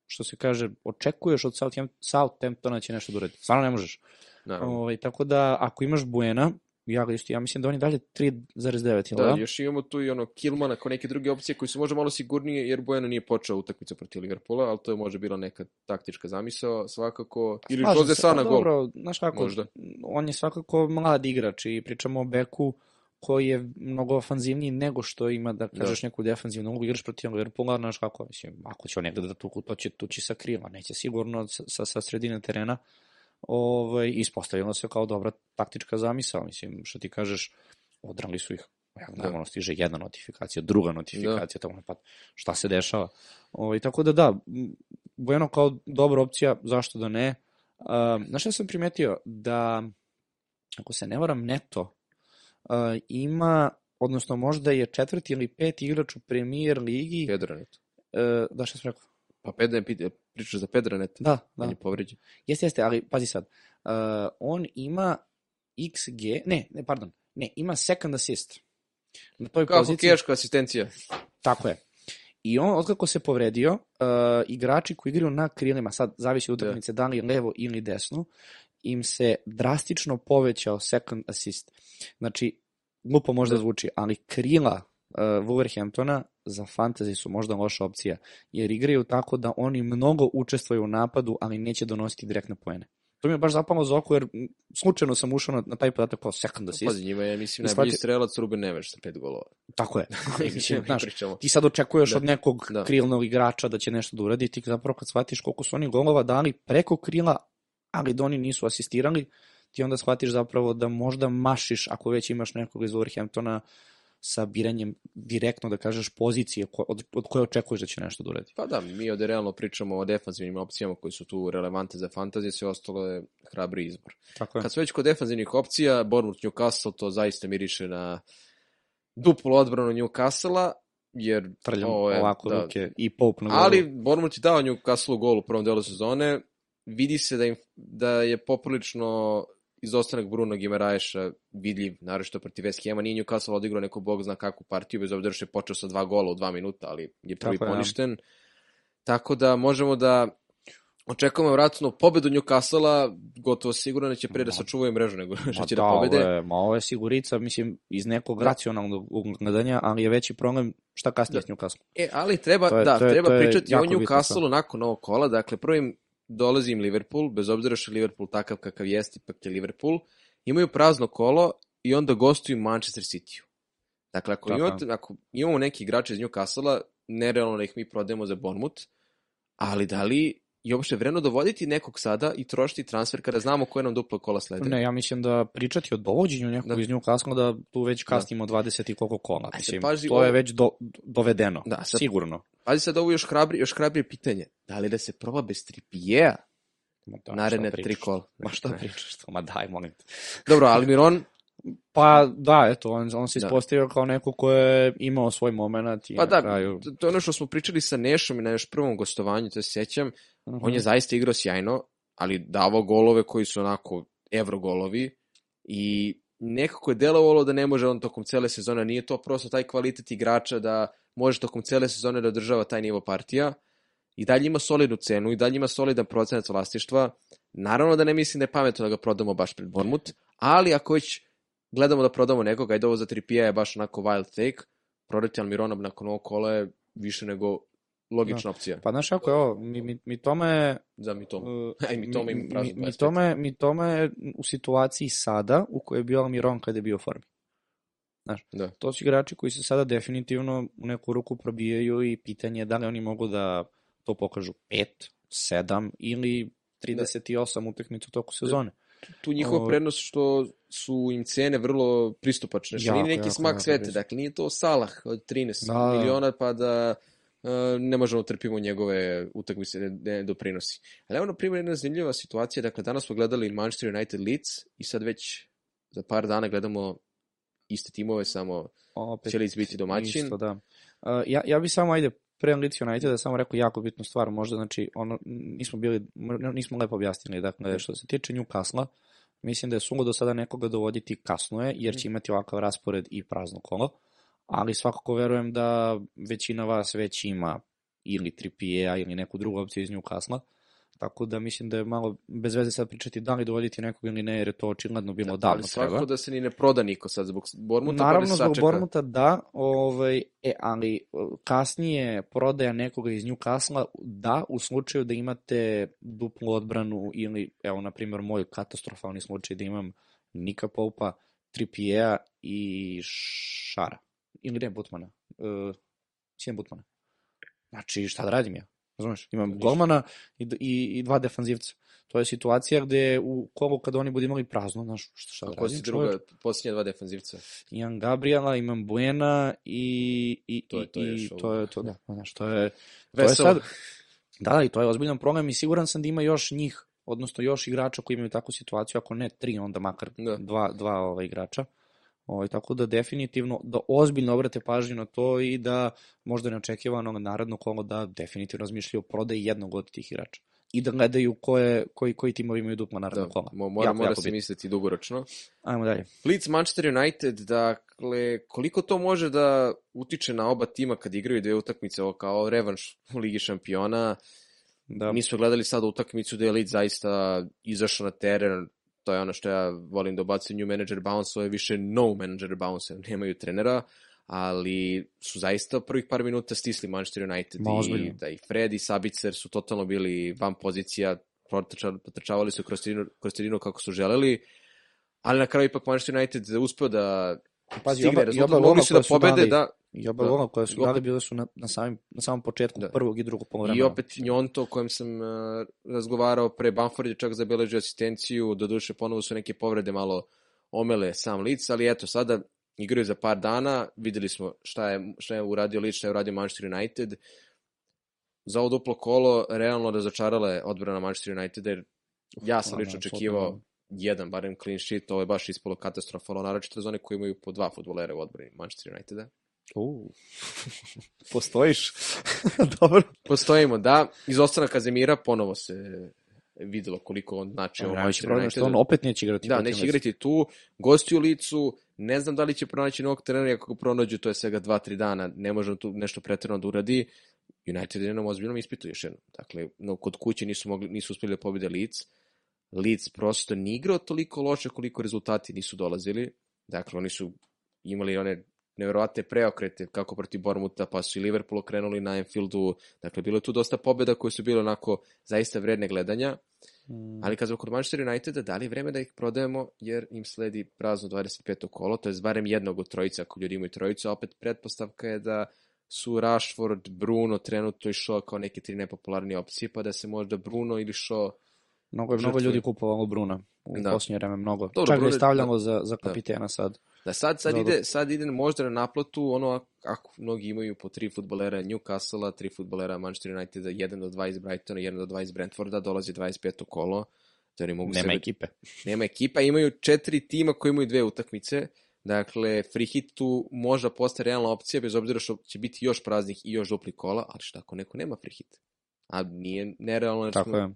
što se kaže, očekuješ od Southamp- Southamptona će nešto da uradi. Stvarno ne možeš. Naravno. Ovaj, tako da, ako imaš Buena, ja ga isto, ja mislim da oni dalje 3,9, Da, ili da? još imamo tu i ono Kilmana kao neke druge opcije koji su možda malo sigurnije jer Bueno nije počeo utakmicu protiv Liverpoola, ali to je možda bila neka taktička zamisao svakako. Ili Slažem Jose se, Sa na pa gol. Dobro, znaš kako, Možda. on je svakako mlad igrač i pričamo o Beku koji je mnogo ofanzivniji nego što ima da kažeš neku defanzivnu ulogu, igraš protiv Liverpoola, znaš kako, mislim, ako će on negde da tuku, to će tući sa krila, neće sigurno sa, sa, sa sredine terena, ovaj, ispostavilo se kao dobra taktička zamisao, mislim, što ti kažeš, odrali su ih, ja Da. da. ono stiže jedna notifikacija, druga notifikacija, da. tako pa šta se dešava. Ovaj, tako da da, Bueno kao dobra opcija, zašto da ne. Um, znaš šta sam primetio? Da, ako se ne varam, Neto uh, ima, odnosno možda je četvrti ili peti igrač u premier ligi. Pedranet. Uh, da, šta sam rekao? Pa Pedra, pričaš za Pedranet? Da, da. On je povređen. Jeste, jeste, ali pazi sad. Uh, on ima XG, ne, ne, pardon, ne, ima second assist. Na toj Kako poziciji, keška asistencija? tako je. I on, otkako se povredio, uh, igrači koji igraju na krilima, sad zavisi od utakmice da li levo ili desno, im se drastično povećao second assist. Znači, glupo možda Da. zvuči, ali krila Wolverhamptona za fantasy su možda loša opcija, jer igraju tako da oni mnogo učestvuju u napadu, ali neće donositi direktne poene. To mi je baš zapalo za oko, jer slučajno sam ušao na, na taj podatak kao second assist. Pazi, njima je, mislim, najbolji shvati- strelac Ruben Neves sa pet golova. Tako je. Mislim, Mi znaš, ti sad očekuješ Da. od nekog Da. krilnog igrača da će nešto da uradi, ti zapravo kad shvatiš koliko su oni golova dali preko krila, ali da oni nisu asistirali, ti onda shvatiš zapravo da možda mašiš, ako već imaš nekog iz Wolverhamptona, sa biranjem direktno, da kažeš, pozicije ko, od, od koje očekuješ da će nešto da uradi. Pa da, mi ovde realno pričamo o defanzivnim opcijama koji su tu relevante za fantazije, sve ostalo je hrabri izbor. Tako je. Kad su već kod defanzivnih opcija, Bournemouth Newcastle to zaista miriše na duplu odbranu Newcastle-a, jer Trljam ovo je, ovako da, ruke i Pope na golu. Ali Bournemouth je dao Newcastle gol u prvom delu sezone. Vidi se da, im, da je poprilično izostanak Bruno Gimaraeša vidljiv, naročito protiv West Hama. Nije Newcastle odigrao neku bog zna kakvu partiju, bez obzira što je počeo sa dva gola u dva minuta, ali je prvi Tako da. poništen. Tako da možemo da očekujemo vratno pobedu Newcastle-a, gotovo sigurno neće pre da sačuvaju mrežu nego što će da, da pobede. Ovo je, ma ovo je sigurica, mislim, iz nekog Da. racionalnog gledanja, ali je veći problem šta kasnije Da. s Newcastle. E, ali treba, To je- da, to je- treba to je pričati o jako bitno Newcastle nakon ovog kola. Dakle, prvo im dolazi im Liverpool, bez obzira što je Liverpool takav kakav jeste, ipak je Liverpool. Imaju prazno kolo i onda gostuju Manchester City-u. Dakle, ako, je. imate, ako imamo neki igrače iz Newcastle-a, nerealno da ih mi prodajemo za Bournemouth, ali da li je uopšte vredno dovoditi nekog sada i trošiti transfer kada znamo koje nam duplo kola slede? Ne, ja mislim da pričati o dovođenju nekog Da. iz Newcastle da tu već kasnimo 20 i koliko kola. Mislim, pazi, to je ovo- već do, dovedeno, Da, sad- sigurno. Pazi sad ovo još, hrabri, još hrabrije pitanje. Da li da se proba bez Trippijeja Ma da, naredne tri kola? Ma šta pričaš to? Ma daj, molim te. Dobro, Almiron, Pa da, eto, on, on se Da. ispostavio kao neko ko je imao svoj moment i Pa da, kraju... to- je ono što smo pričali sa Nešom i na još prvom gostovanju, to se sjećam, Mhm. on je zaista igrao sjajno, ali davao golove koji su onako evro golovi i nekako je delovalo da ne može on tokom cele sezone, nije to prosto taj kvalitet igrača da može tokom cele sezone da održava taj nivo partija i dalje ima solidnu cenu i dalje ima solidan procenat vlastištva. Naravno da ne mislim da je pametno da ga prodamo baš pred Bournemouth, ali ako već gledamo da prodamo nekoga, ajde ovo za Trippija je baš onako wild take, prodati Almirona nakon ovog kola je više nego logična opcija Pa znaš kako je ovo, mi, mi, mi tome... za mi to. uh, Aj, mi tome ima prazno mi, mi, 25. tome, mi tome u situaciji sada u kojoj je bio Almiron kada je bio u formi. Znaš, Da. to su igrači koji se sada definitivno u neku ruku probijaju i pitanje je da li oni mogu da to pokažu 5, 7 ili 38 utakmica u toku sezone. Tu njihova Ovo- prednost što su im cene vrlo pristupačne, što Jako, nije neki jako, smak jako blizu. dakle nije to Salah od 13 Da, da. miliona pa da ne možemo trpimo njegove utakmice, ne, ne doprinosi. Ali evo na primjer jedna zanimljiva situacija, dakle danas smo gledali Manchester United Leeds i sad već za par dana gledamo iste timove, samo Opet, će Leeds biti domaćin. Isto, da. Uh, ja, ja bi samo, ajde, pre Leeds Uniteda samo rekao jako bitnu stvar, možda, znači, ono, nismo bili, nismo lepo objasnili, dakle, što se tiče Newcastle, mislim da je sungo do sada nekoga dovoditi kasno je, jer će imati ovakav raspored i prazno kolo, ali svakako verujem da većina vas već ima ili Trippier ili neku drugu opciju iz Newcastle, tako da mislim da je malo bez veze sad pričati da li dovoditi nekog ili ne, jer je to očigledno bilo da, davno svakako treba. da se ni ne proda niko sad zbog Bormuta, Naravno, pa zbog ne sačeka. Bormuta da, ovaj, e, ali kasnije prodaja nekoga iz Newcastle da, u slučaju da imate duplu odbranu ili, evo, na primjer, moj katastrofalni slučaj da imam Nika Poupa, Trippiera i Šara. Ili ne, Butmana. Uh, Sinem Butmana. Znači, šta da radim ja? Razumeš? Imam golmana i, i, i dva defanzivca. To je situacija gde u kolu kada oni budu imali prazno, znaš, šta, šta da si radim? druga, čoveče? posljednja dva defanzivca? imam Gabriela, imam Buena i, i, To je i, to i još to je to, da, znaš, to je, to je sad, da, i to je ozbiljan problem i siguran sam da ima još njih, odnosno još igrača koji imaju takvu situaciju, ako ne tri, onda makar Da. dva, dva ovaj, igrača. Ovaj, tako da definitivno, da ozbiljno obrate pažnju na to i da možda neočekivano naredno kolo da definitivno razmišljaju o prodaji jednog od tih igrača. I da gledaju koje, koji, koji timovi imaju dupla naredno Da, kola. mo- mora, Jako, mora jako se bitno. misliti dugoročno. Ajmo dalje. Leeds Manchester United, dakle, koliko to može da utiče na oba tima kad igraju dve utakmice, ovo kao revanš u Ligi šampiona. Da, Mi smo gledali sada utakmicu da je Leeds zaista izašao na teren, to je ono što ja volim da obacim new manager bounce, ovo je više no manager bounce, nemaju trenera, ali su zaista prvih par minuta stisli Manchester United Ma, i, da i Fred i Sabicer su totalno bili van pozicija, potrčavali su kroz terinu, kroz kako su želeli, ali na kraju ipak Manchester United uspeo da Pazi, stigne i oba su da pobede, dali, da, i oba da. gola koja su dali bile su na, na, samim, na samom početku Da. prvog i drugog polovremena. I opet Njonto o kojem sam uh, razgovarao pre Bamford je čak zabeležio asistenciju, doduše ponovo su neke povrede malo omele sam lic, ali eto sada igraju za par dana, videli smo šta je, šta je uradio lic, šta je uradio Manchester United. Za ovo duplo kolo realno razočarala je odbrana Manchester Uniteda, jer ja sam lično da, očekivao. Jedan, barem clean sheet, ovo je baš ispalo katastrofalno, naročito za one koji imaju po dva futbolera u odbrani Manchester Uniteda. Uh. Postojiš? Dobro. Postojimo, da. Izostanak Kazemira ponovo se videlo koliko on znači ovo Najveći Manchester je što on opet neće igrati. Da, neće igrati tu, gosti u licu, ne znam da li će pronaći novog trenera, ako ga pronađu, to je svega 2-3 dana, ne može tu nešto pretjerano da uradi. United je na ozbiljnom ispitu još jednom. Dakle, no, kod kuće nisu, mogli, nisu uspjeli da pobede Leeds. Leeds prosto ni igrao toliko loše koliko rezultati nisu dolazili. Dakle, oni su imali one neverovatne preokrete kako protiv Bormuta, pa su i Liverpool okrenuli na Anfieldu. Dakle, bilo je tu dosta pobjeda koje su bile onako zaista vredne gledanja. Mm, Ali kad smo kod Manchester Uniteda, da li je vreme da ih prodajemo, jer im sledi prazno 25. kolo, to je barem jednog od trojica, ako ljudi imaju trojicu, a opet pretpostavka je da su Rashford, Bruno trenutno i Shaw kao neke tri nepopularnije opcije, pa da se možda Bruno ili Shaw Mnogo je mnogo ljudi kupovalo Bruna u Da. posljednje vreme, mnogo. Dobro, Čak ga je je- stavljamo za, za kapitena sad. Da sad, sad, Dobro. ide, sad ide možda na naplatu ono ak- ako mnogi imaju po tri futbolera Newcastle, tri futbolera Manchester Uniteda, jedan do dva iz Brightona, jedan do dva iz Brentforda, dolazi 25. kolo, da oni mogu Nema sebe ekipe. nema ekipa, imaju četiri tima koji imaju dve utakmice, dakle, free hit tu možda postaje realna opcija, bez obzira što će biti još praznih i još dupli kola, ali šta ako neko nema free hit? A nije nerealno, Tako je.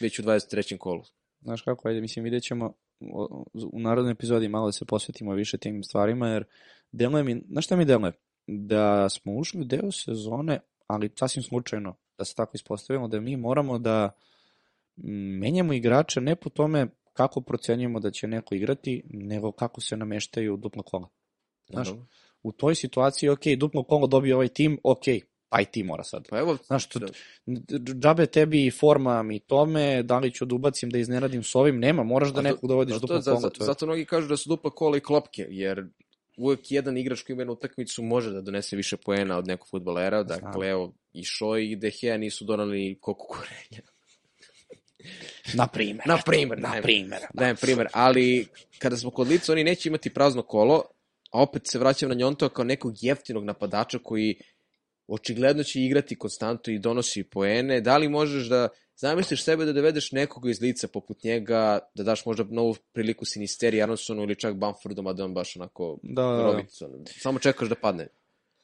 Već u 23. kolu. Znaš kako, ajde, mislim, vidjet ćemo u narodnoj epizodi malo da se posvetimo više tim stvarima, jer deluje mi, znaš šta mi deluje? Da smo ušli u deo sezone, ali sasvim slučajno, da se tako ispostavimo, da mi moramo da mm, menjamo igrače ne po tome kako procenjujemo da će neko igrati, nego kako se nameštaju dupla kola. Znaš, u toj situaciji, ok, duplo kolo dobije ovaj tim, ok, taj tim mora sad. Pa evo, Znaš, to, da. dž- džabe tebi i forma mi tome, da li ću da ubacim da izneradim s ovim, nema, moraš da nekog dovodiš a duplo to, za, kola. za, To je, zato mnogi kažu da su dupla kola i klopke, jer uvek jedan igrač koji ima jednu utakmicu može da donese više poena od nekog futbolera, dakle, evo, i Šoj i De Gea nisu donali koliko kurenja. na primer. Na primer, Na primer. Dajem primer, ali kada smo kod lica, oni neće imati prazno kolo, a opet se vraćam na Njonto kao nekog jeftinog napadača koji očigledno će igrati konstantno i donosi poene. Da li možeš da zamisliš sebe da dovedeš nekoga iz lica poput njega, da daš možda novu priliku Sinisteri, Aronsonu ili čak Bamfordu, a da on baš onako Da, da, da. Robic, ono, samo čekaš da padne.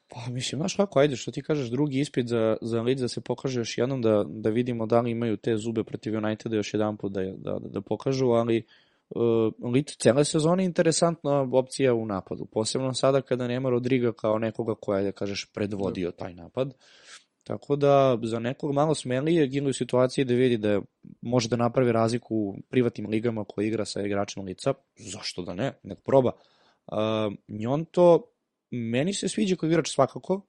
Pa mislim, znaš kako, ajde, što ti kažeš, drugi ispit za, za Leeds da se pokaže još jednom, da, da vidimo da li imaju te zube protiv Uniteda još jedan put da, da, da pokažu, ali uh, Leeds cele sezone interesantna opcija u napadu, posebno sada kada nema Rodriga kao nekoga koja je, da kažeš, predvodio taj napad. Tako da za nekog malo smelije ili u situaciji da vidi da može da napravi razliku u privatnim ligama koji igra sa igračima lica, zašto da ne, nek proba. Uh, Njonto, meni se sviđa kao igrač svakako,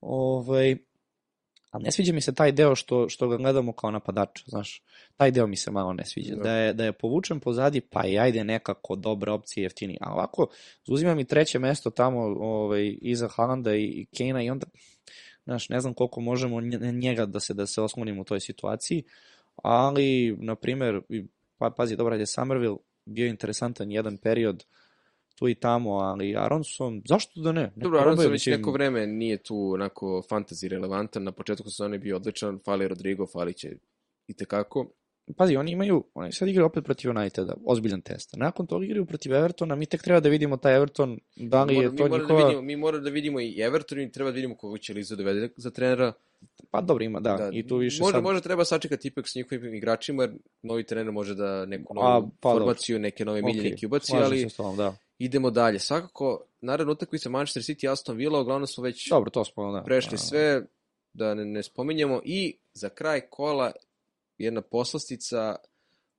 ovaj, ali ne sviđa mi se taj deo što, što ga gledamo kao napadača, znaš, taj deo mi se malo ne sviđa, Da. da, je, da je povučen pozadi, pa i ajde nekako dobra opcija jeftini, a ovako, uzima mi treće mesto tamo ovaj, iza Haalanda i, i Kane i onda, znaš, ne znam koliko možemo nje- njega da se da se oslonimo u toj situaciji, ali, na primer, i- pa, pazi, dobro, ajde, Somerville bio je interesantan jedan period, tu i tamo, ali Aronson, zašto da ne? Nek Dobro, Aronson već neko vreme nije tu onako fantasy relevantan, na početku sezone je bio odličan, fali Rodrigo, fali će i tekako. Pazi, oni imaju, oni sad igraju opet protiv Uniteda, ozbiljan test. Nakon toga igraju protiv Evertona, mi tek treba da vidimo taj Everton, da li je mi, to mora da njihova... vidimo, mi moramo da vidimo i Everton i treba da vidimo koga će Liza dovede za trenera. Pa dobro ima, da, i tu više možda, sad... možda treba sačekati ipak s njihovim igračima, jer novi trener može da neku A, novu pa dobro. formaciju, neke nove miljenike Okej, ubaci, ali se s tobom, da. Idemo dalje. Svakako, naravno utakmica Manchester City i Aston Villa, uglavnom smo već Dobro, to smo, da. prešli A, sve, da ne, ne spominjemo. I za kraj kola jedna poslastica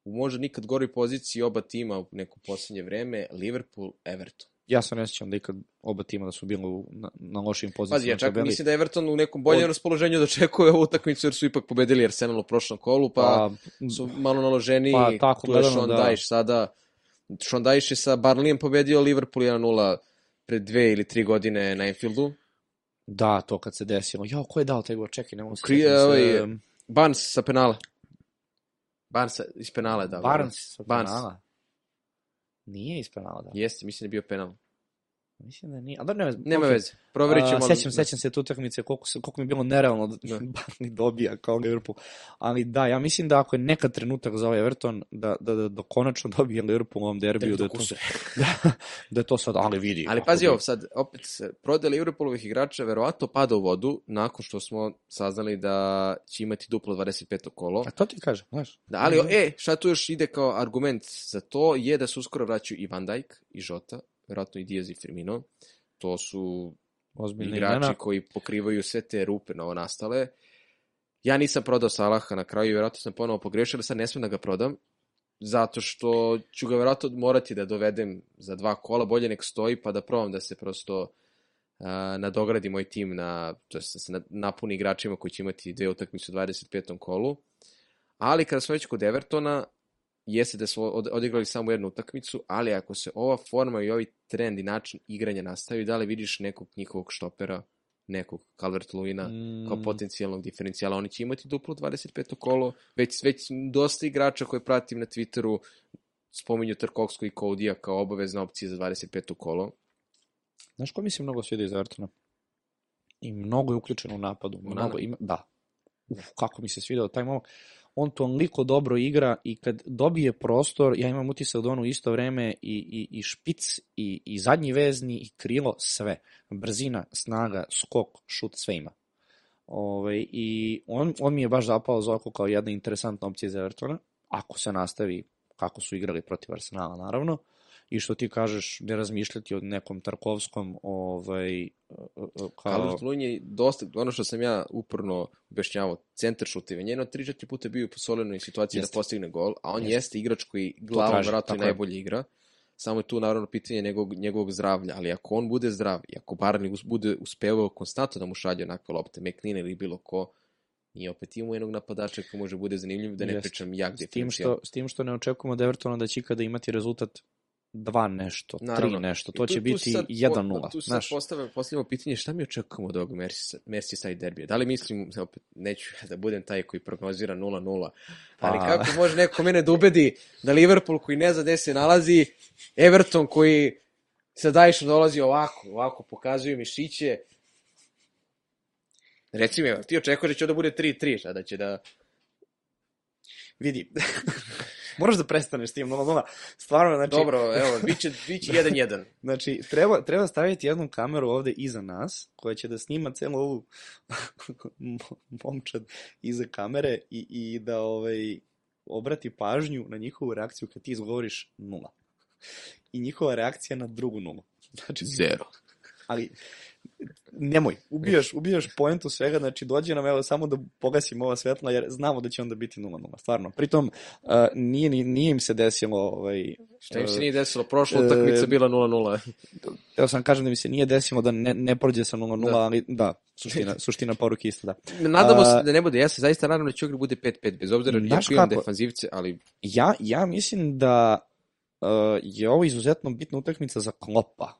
u možda nikad goroj poziciji oba tima u neko posljednje vreme, Liverpool-Everton. Ja se ne sjećam da ikad oba tima da su bili u, na, na lošim pozicijama. Pazi, ja čak mislim da Everton u nekom boljem Od- raspoloženju dočekuje ovu utakmicu jer su ipak pobedili Arsenal u prošlom kolu, pa, Pa, su malo naloženi, Pa, tako tu gledano, da. Dyche sada, Sean Dyche je sa Barlijem pobedio Liverpool 1-0 pred dve ili tri godine na Anfieldu. Da, to kad se desilo. Jo, ko je dao taj gol? Čekaj, ne mogu se... Kri- ovaj, em, Barnes sa penala. Barnes iz penala je dao. Barnes sa Barnes. penala. Nije iz penala, da. Jeste, mislim da je bio penal. Mislim da nije. A da ne, Nema okej. veze. Proverit ćemo. Sećam, sećam se tu utakmice koliko, se, koliko mi je bilo nerealno da Da. Barney dobija kao Liverpool. Ali da, ja mislim da ako je nekad trenutak za ovaj Everton da, da, da, da konačno dobije Liverpool u ovom derbiju, da, je to, da, da je to sad, ali vidi. Ali pazi ovo, sad, opet, se- prodaja Liverpoolovih igrača verovatno pada u vodu nakon što smo saznali da će imati duplo 25. kolo. A to ti kažem, znaš. Da, ali, e, šta tu još ide kao argument za to je da se uskoro vraćaju i Van Dijk i Žota, verovatno i Diaz i Firmino. To su Ozbiljne igrači imena. koji pokrivaju sve te rupe novo nastale. Ja nisam prodao Salaha na kraju i verovatno sam ponovo pogrešio, ali sad ne smem da ga prodam, zato što ću ga verovatno morati da dovedem za dva kola, bolje nek stoji, pa da probam da se prosto uh, nadogradi moj tim na, to jest da se na- napuni igračima koji će imati dve utakmice u 25. kolu. Ali kada smo već kod Evertona, jeste da od- odigrali samo jednu utakmicu, ali ako se ova forma i ovaj trend i način igranja nastavi, da li vidiš nekog njihovog štopera, nekog Calvert Luina, kao Mm, potencijalnog diferencijala, oni će imati duplo 25. kolo, već, već dosta igrača koje pratim na Twitteru spominju Trkovsku i Kodija kao obavezna opcija za 25. kolo. Znaš ko mi se mnogo svida iz Evertona? I mnogo je uključen u napadu. Mnogo ima, da. Uf, kako mi se svidao taj momak. On toliko dobro igra i kad dobije prostor, ja imam utisak da on u isto vreme i, i, i špic, i, i zadnji vezni, i krilo, sve. Brzina, snaga, skok, šut, sve ima. Ove, I on, on mi je baš zapao za oko kao jedna interesantna opcija za Evertona, ako se nastavi kako su igrali protiv Arsenala, naravno i što ti kažeš, ne razmišljati o nekom Tarkovskom, ovaj, e, e, kao... Calvert Lewin je dosta, ono što sam ja uporno objašnjavao, centar šutive. Njeno 3-4 puta je bio u posolenoj situaciji Jeste. da postigne gol, a on Jeste. jeste igrač koji glavom i tako je. najbolje igra. Samo je tu naravno pitanje njegovog, njegovog zdravlja, ali ako on bude zdrav i ako Barney us- bude uspevao konstantno da mu šalje onakve lopte, McNeil ili bilo ko, i opet imamo jednog napadača koji može bude zanimljiv, da ne Jeste. pričam jak s tim, što, s tim što ne očekujemo od Evertona da će ikada imati rezultat dva nešto, Naravno. tri nešto, to tu- će tu biti sad po- 1-0, Tu se sad znaš. postavljamo, postavljamo pitanje šta mi očekujemo od ovog Mersi- Merseyside derbija. Da li mislim, opet, neću da budem taj koji prognozira 0-0, ali Pa- kako može neko mene da ubedi da Liverpool koji ne zna gde se nalazi, Everton koji sa Dajšom dolazi ovako, ovako pokazuju mišiće, Reci mi, ti očekuješ da će da bude 3-3, šta da će da... Vidi, moraš da prestaneš s tim 0-0, stvarno, znači, Dobro, evo, bit će, bit će 1-1. Znači, treba, treba staviti jednu kameru ovde iza nas, koja će da snima celu ovu momčad iza kamere i, i da ovaj, obrati pažnju na njihovu reakciju kad ti izgovoriš nula. I njihova reakcija na drugu nulu. Znači, Zero. Ali nemoj, ubijaš, ubijaš poentu svega, znači dođe nam evo samo da pogasimo ova svetla jer znamo da će onda biti 0-0, stvarno. Pritom, uh, nije, ni- nije im se desilo ovaj, Šta im se uh, nije desilo? Prošla e, utakmica bila 0-0. Evo sam kažem da mi se nije desilo da ne, ne prođe sa 0-0, Da. ali da, suština, suština poruke isto da. Nadamo se da ne bude, ja se zaista nadam da će igra bude 5-5, bez obzira jako imam defanzivce, ali Ja, ja mislim da uh, je ovo izuzetno bitna utakmica za Klopa.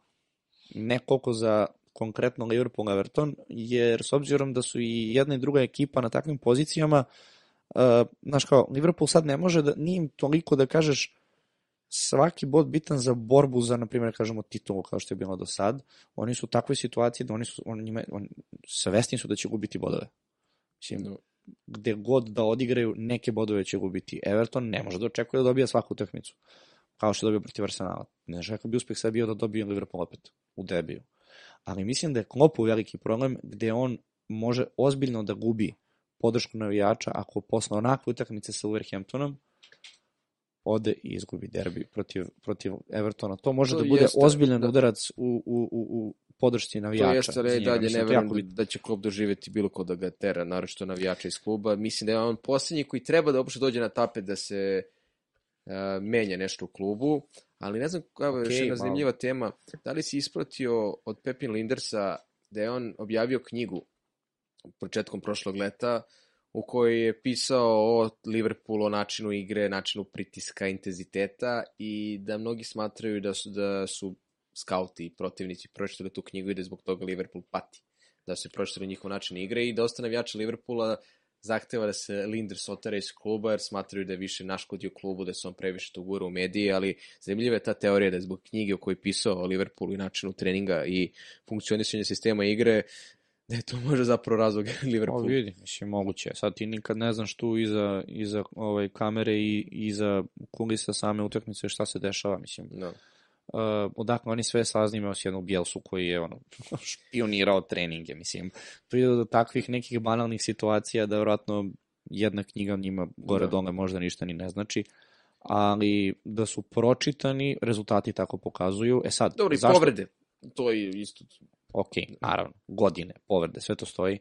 Ne koliko za konkretno Liverpool Everton, jer s obzirom da su i jedna i druga ekipa na takvim pozicijama, uh, znaš kao, Liverpool sad ne može da, nije im toliko da kažeš svaki bod bitan za borbu za, na primjer, kažemo, titulu, kao što je bilo do sad. Oni su u takvoj situaciji da oni su, oni, njima, oni, svesni su da će gubiti bodove. Mislim, Da. gde god da odigraju, neke bodove će gubiti. Everton ne može da očekuje da dobija svaku utakmicu. Kao što je dobio protiv Arsenala. Ne kako bi uspeh sad bio da dobije Liverpool opet u debiju. Ali mislim da je Klopu veliki problem gde on može ozbiljno da gubi podršku navijača ako posle onakve utakmice sa Wolverhamptonom ode i izgubi derbi protiv, protiv Evertona. To može To da bude jeste, ozbiljan da. udarac u, u, u, u podršci navijača. to jeste, ali za ja i njega. dalje Mislim, ne to verujem da, da će klub doživjeti bilo ko da ga tera, naročito navijača iz kluba. Mislim da je on posljednji koji treba da uopšte dođe na tapet da se menja nešto u klubu, ali ne znam, evo, još Okej, jedna malo. zanimljiva tema, da li si ispratio od Pepin Lindersa da je on objavio knjigu početkom prošlog leta u kojoj je pisao o Liverpoolu, o načinu igre, načinu pritiska, intenziteta i da mnogi smatraju da su, da su skauti i protivnici pročitali tu knjigu i da zbog toga Liverpool pati. Da su pročitali njihov način igre i dosta navijača Liverpoola zahteva da se Linders otara iz kluba jer smatraju da je više naškodio klubu, da se on previše to gura u mediji, ali zanimljiva je ta teorija da je zbog knjige o kojoj pisao o Liverpoolu i načinu treninga i funkcionisanja sistema igre, da je to možda zapravo razlog Liverpoolu. Pa vidi, mislim, moguće. Sad ti nikad ne znaš tu iza, iza ovaj, kamere i iza kulisa same utakmice šta se dešava, mislim. Da. Uh, odakle oni sve saznime s jednog Bielsu koji je ono, špionirao treninge, mislim. Pride do takvih nekih banalnih situacija da vjerojatno jedna knjiga njima gore Da. dole možda ništa ni ne znači, ali da su pročitani, rezultati tako pokazuju. E sad, Dobro, i zašto- povrede. To je isto. ok, naravno, godine, povrede, sve to stoji,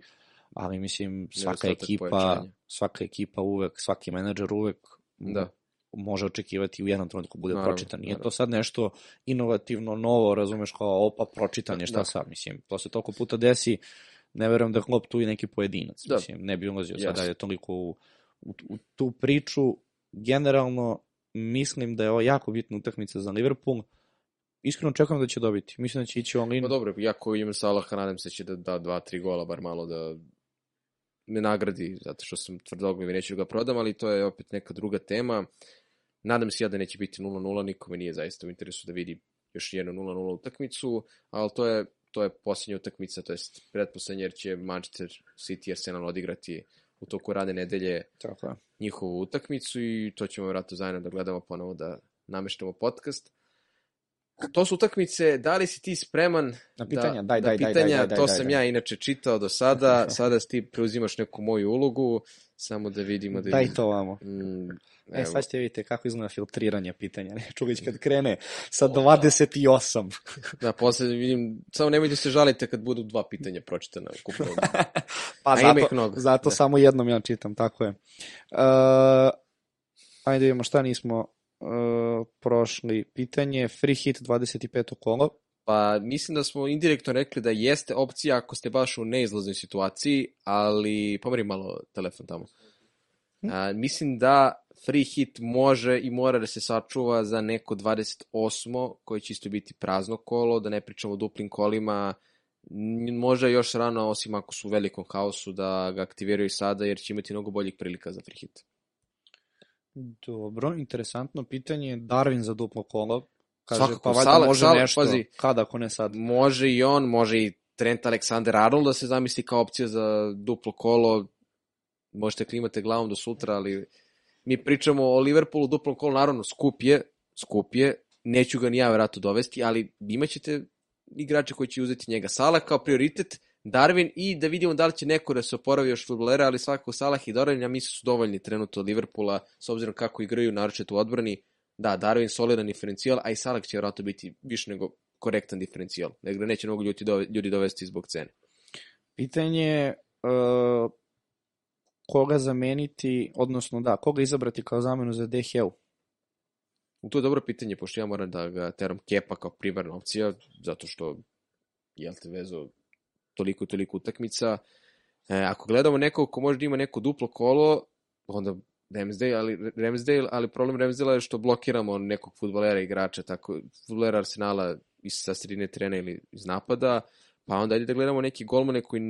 ali mislim svaka ekipa, pojačanja. svaka ekipa uvek, svaki menadžer uvek Da. Može očekivati u jednom trenutku bude Naravno, pročitan. Nije naravno. to sad nešto inovativno, novo, razumeš, kao opa, pročitan je, šta Da. sad, mislim, to se toliko puta desi, ne verujem da Klopp tu i neki pojedinac, Da. mislim, ne bi ulazio sad Jasno. dalje toliko u, u, u tu priču, generalno mislim da je ovo jako bitna utakmica za Liverpool, iskreno očekujem da će dobiti, mislim da će ići on in, Pa dobro, jako ime Salaha, nadam se da će da da dva, tri gola, bar malo da me nagradi, zato što sam tvrdoglav i neću da ga prodam, ali to je opet neka druga tema. Nadam se ja da neće biti 0-0, nikome nije zaista u interesu da vidi još jednu 0-0 utakmicu, ali to je, to je posljednja utakmica, to je pretposlednja jer će Manchester City i Arsenal odigrati u toku rade nedelje tako njihovu utakmicu i to ćemo vjerojatno zajedno da gledamo ponovo da nameštamo podcast. To su utakmice, da li si ti spreman Na pitanja, daj, da daj, daj, pitanja, daj, daj, to daj, sam daj. ja inače čitao do sada, sada ti preuzimaš neku moju ulogu, samo da vidimo da Daj to vamo. Mm, E, sad ćete vidite kako izgleda filtriranje pitanja. Ne, Čulić kad krene sa 28. Da, posle vidim, samo nemojte se žalite kad budu dva pitanja pročitana ukupno. pa A zato, zato da. samo jednom ja čitam, tako je. Uh, ajde vidimo šta nismo uh, prošli. Pitanje, free hit 25. kolo. Pa mislim da smo indirektno rekli da jeste opcija ako ste baš u neizlaznoj situaciji, ali pomeri malo telefon tamo. A, mislim da free hit može i mora da se sačuva za neko 28. koji će isto biti prazno kolo, da ne pričamo o duplim kolima, možda još rano, osim ako su u velikom haosu, da ga aktiviraju sada, jer će imati mnogo boljih prilika za free hit. Dobro, interesantno pitanje. Darwin za duplo kolo. Kaže, Svakako, pa valjda Sala- može Sala- nešto. pazi. Kada, ako ne sad? Može i on, može i Trent Alexander-Arnold da se zamisli kao opcija za duplo kolo. Možete klimate glavom do sutra, ali mi pričamo o Liverpoolu duplom kolu, naravno skup je, skup je, neću ga ni ja vjerojatno dovesti, ali imaćete igrače koji će uzeti njega. Salah kao prioritet, Darwin i da vidimo da li će neko da se oporavi još futbolera, ali svakako Salah i Darwin, ja mislim su dovoljni trenutno od Liverpoola, s obzirom kako igraju, naročito u odbrani. Da, Darwin solidan diferencijal, a i Salah će vjerojatno biti više nego korektan diferencijal. Nego neće mnogo ljudi, dove, ljudi dovesti zbog cene. Pitanje je uh, koga zameniti, odnosno da, koga izabrati kao zamenu za DHL? To je dobro pitanje, pošto ja moram da ga teram Kepa kao primarna opcija, zato što jel te vezo toliko i toliko utakmica. E, ako gledamo nekog ko možda ima neko duplo kolo, onda Ramsdale, ali, Ramsdale, ali problem Ramsdale je što blokiramo nekog futbolera igrača, tako futbolera Arsenala iz sa sredine trena ili iz napada, pa onda ajde da gledamo neki golmane koji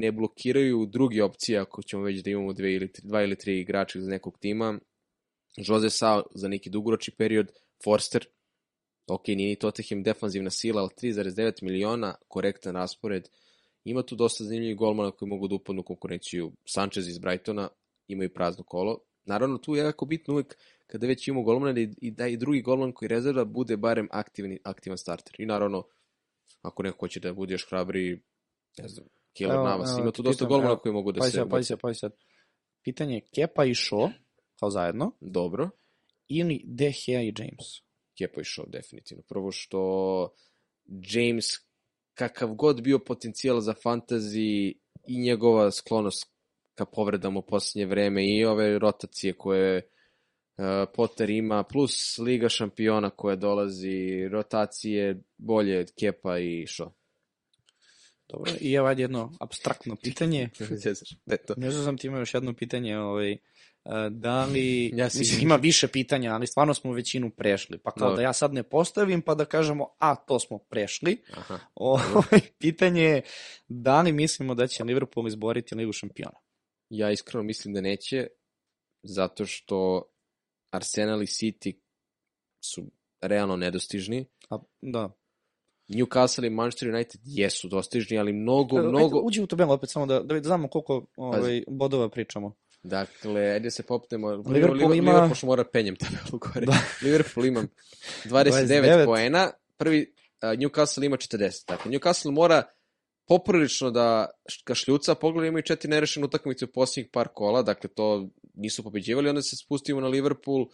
ne blokiraju drugi opcije ako ćemo već da imamo dve ili tri, dva ili tri igrača iz nekog tima. Jose Sa za neki dugoročni period, Forster, ok, nije ni Tottenham defanzivna sila, ali 3,9 miliona, korektan raspored, ima tu dosta zanimljivih golmana koji mogu da upadnu konkurenciju. Sanchez iz Brightona imaju prazno kolo. Naravno, tu je jako bitno uvek kada već imamo golmana da i, i da i drugi golman koji rezerva bude barem aktivni, aktivan starter. I naravno, ako neko hoće da bude još hrabri, ne znam, Keylor Evo, Navas, ima tu dosta pitam, golmana evo, koji mogu da Pazi se... sad, pazi sad, pazi sad. Pitanje je Kepa i Shaw, kao zajedno, Dobro. ili De Gea i James? Kepa išao definitivno. Prvo što James, kakav god bio potencijal za fantasy i njegova sklonost ka povredama u posljednje vreme i ove rotacije koje uh, Potter ima, plus Liga šampiona koja dolazi, rotacije bolje od Kepa i Šo. Dobro, i evo ajde jedno abstraktno pitanje. Ne, to. Ne znam ti ima još jedno pitanje, ovaj, e, da li, Ja si- mislim, ima više pitanja, ali stvarno smo većinu prešli, pa kao Dobro. da ja sad ne postavim, pa da kažemo, a, to smo prešli. Aha. Ovaj, pitanje je, da li mislimo da će Liverpool izboriti Ligu šampiona? Ja iskreno mislim da neće, zato što Arsenal i City su realno nedostižni. A, da. Newcastle i Manchester United jesu dostižni, ali mnogo, Ajde, mnogo... uđi u tabelu opet samo da, da znamo koliko ovaj, bodova pričamo. Dakle, ajde se popnemo. Liverpool Liverpool, ima- Liverpool što mora penjem tabelu gore. Da. Liverpool ima 29, 29. poena, prvi uh, Newcastle ima 40. Dakle, Newcastle mora poprilično da ga šljuca, pogledaj imaju četiri nerešene utakmice u posljednjih par kola, dakle to nisu pobeđivali, onda se spustimo na Liverpool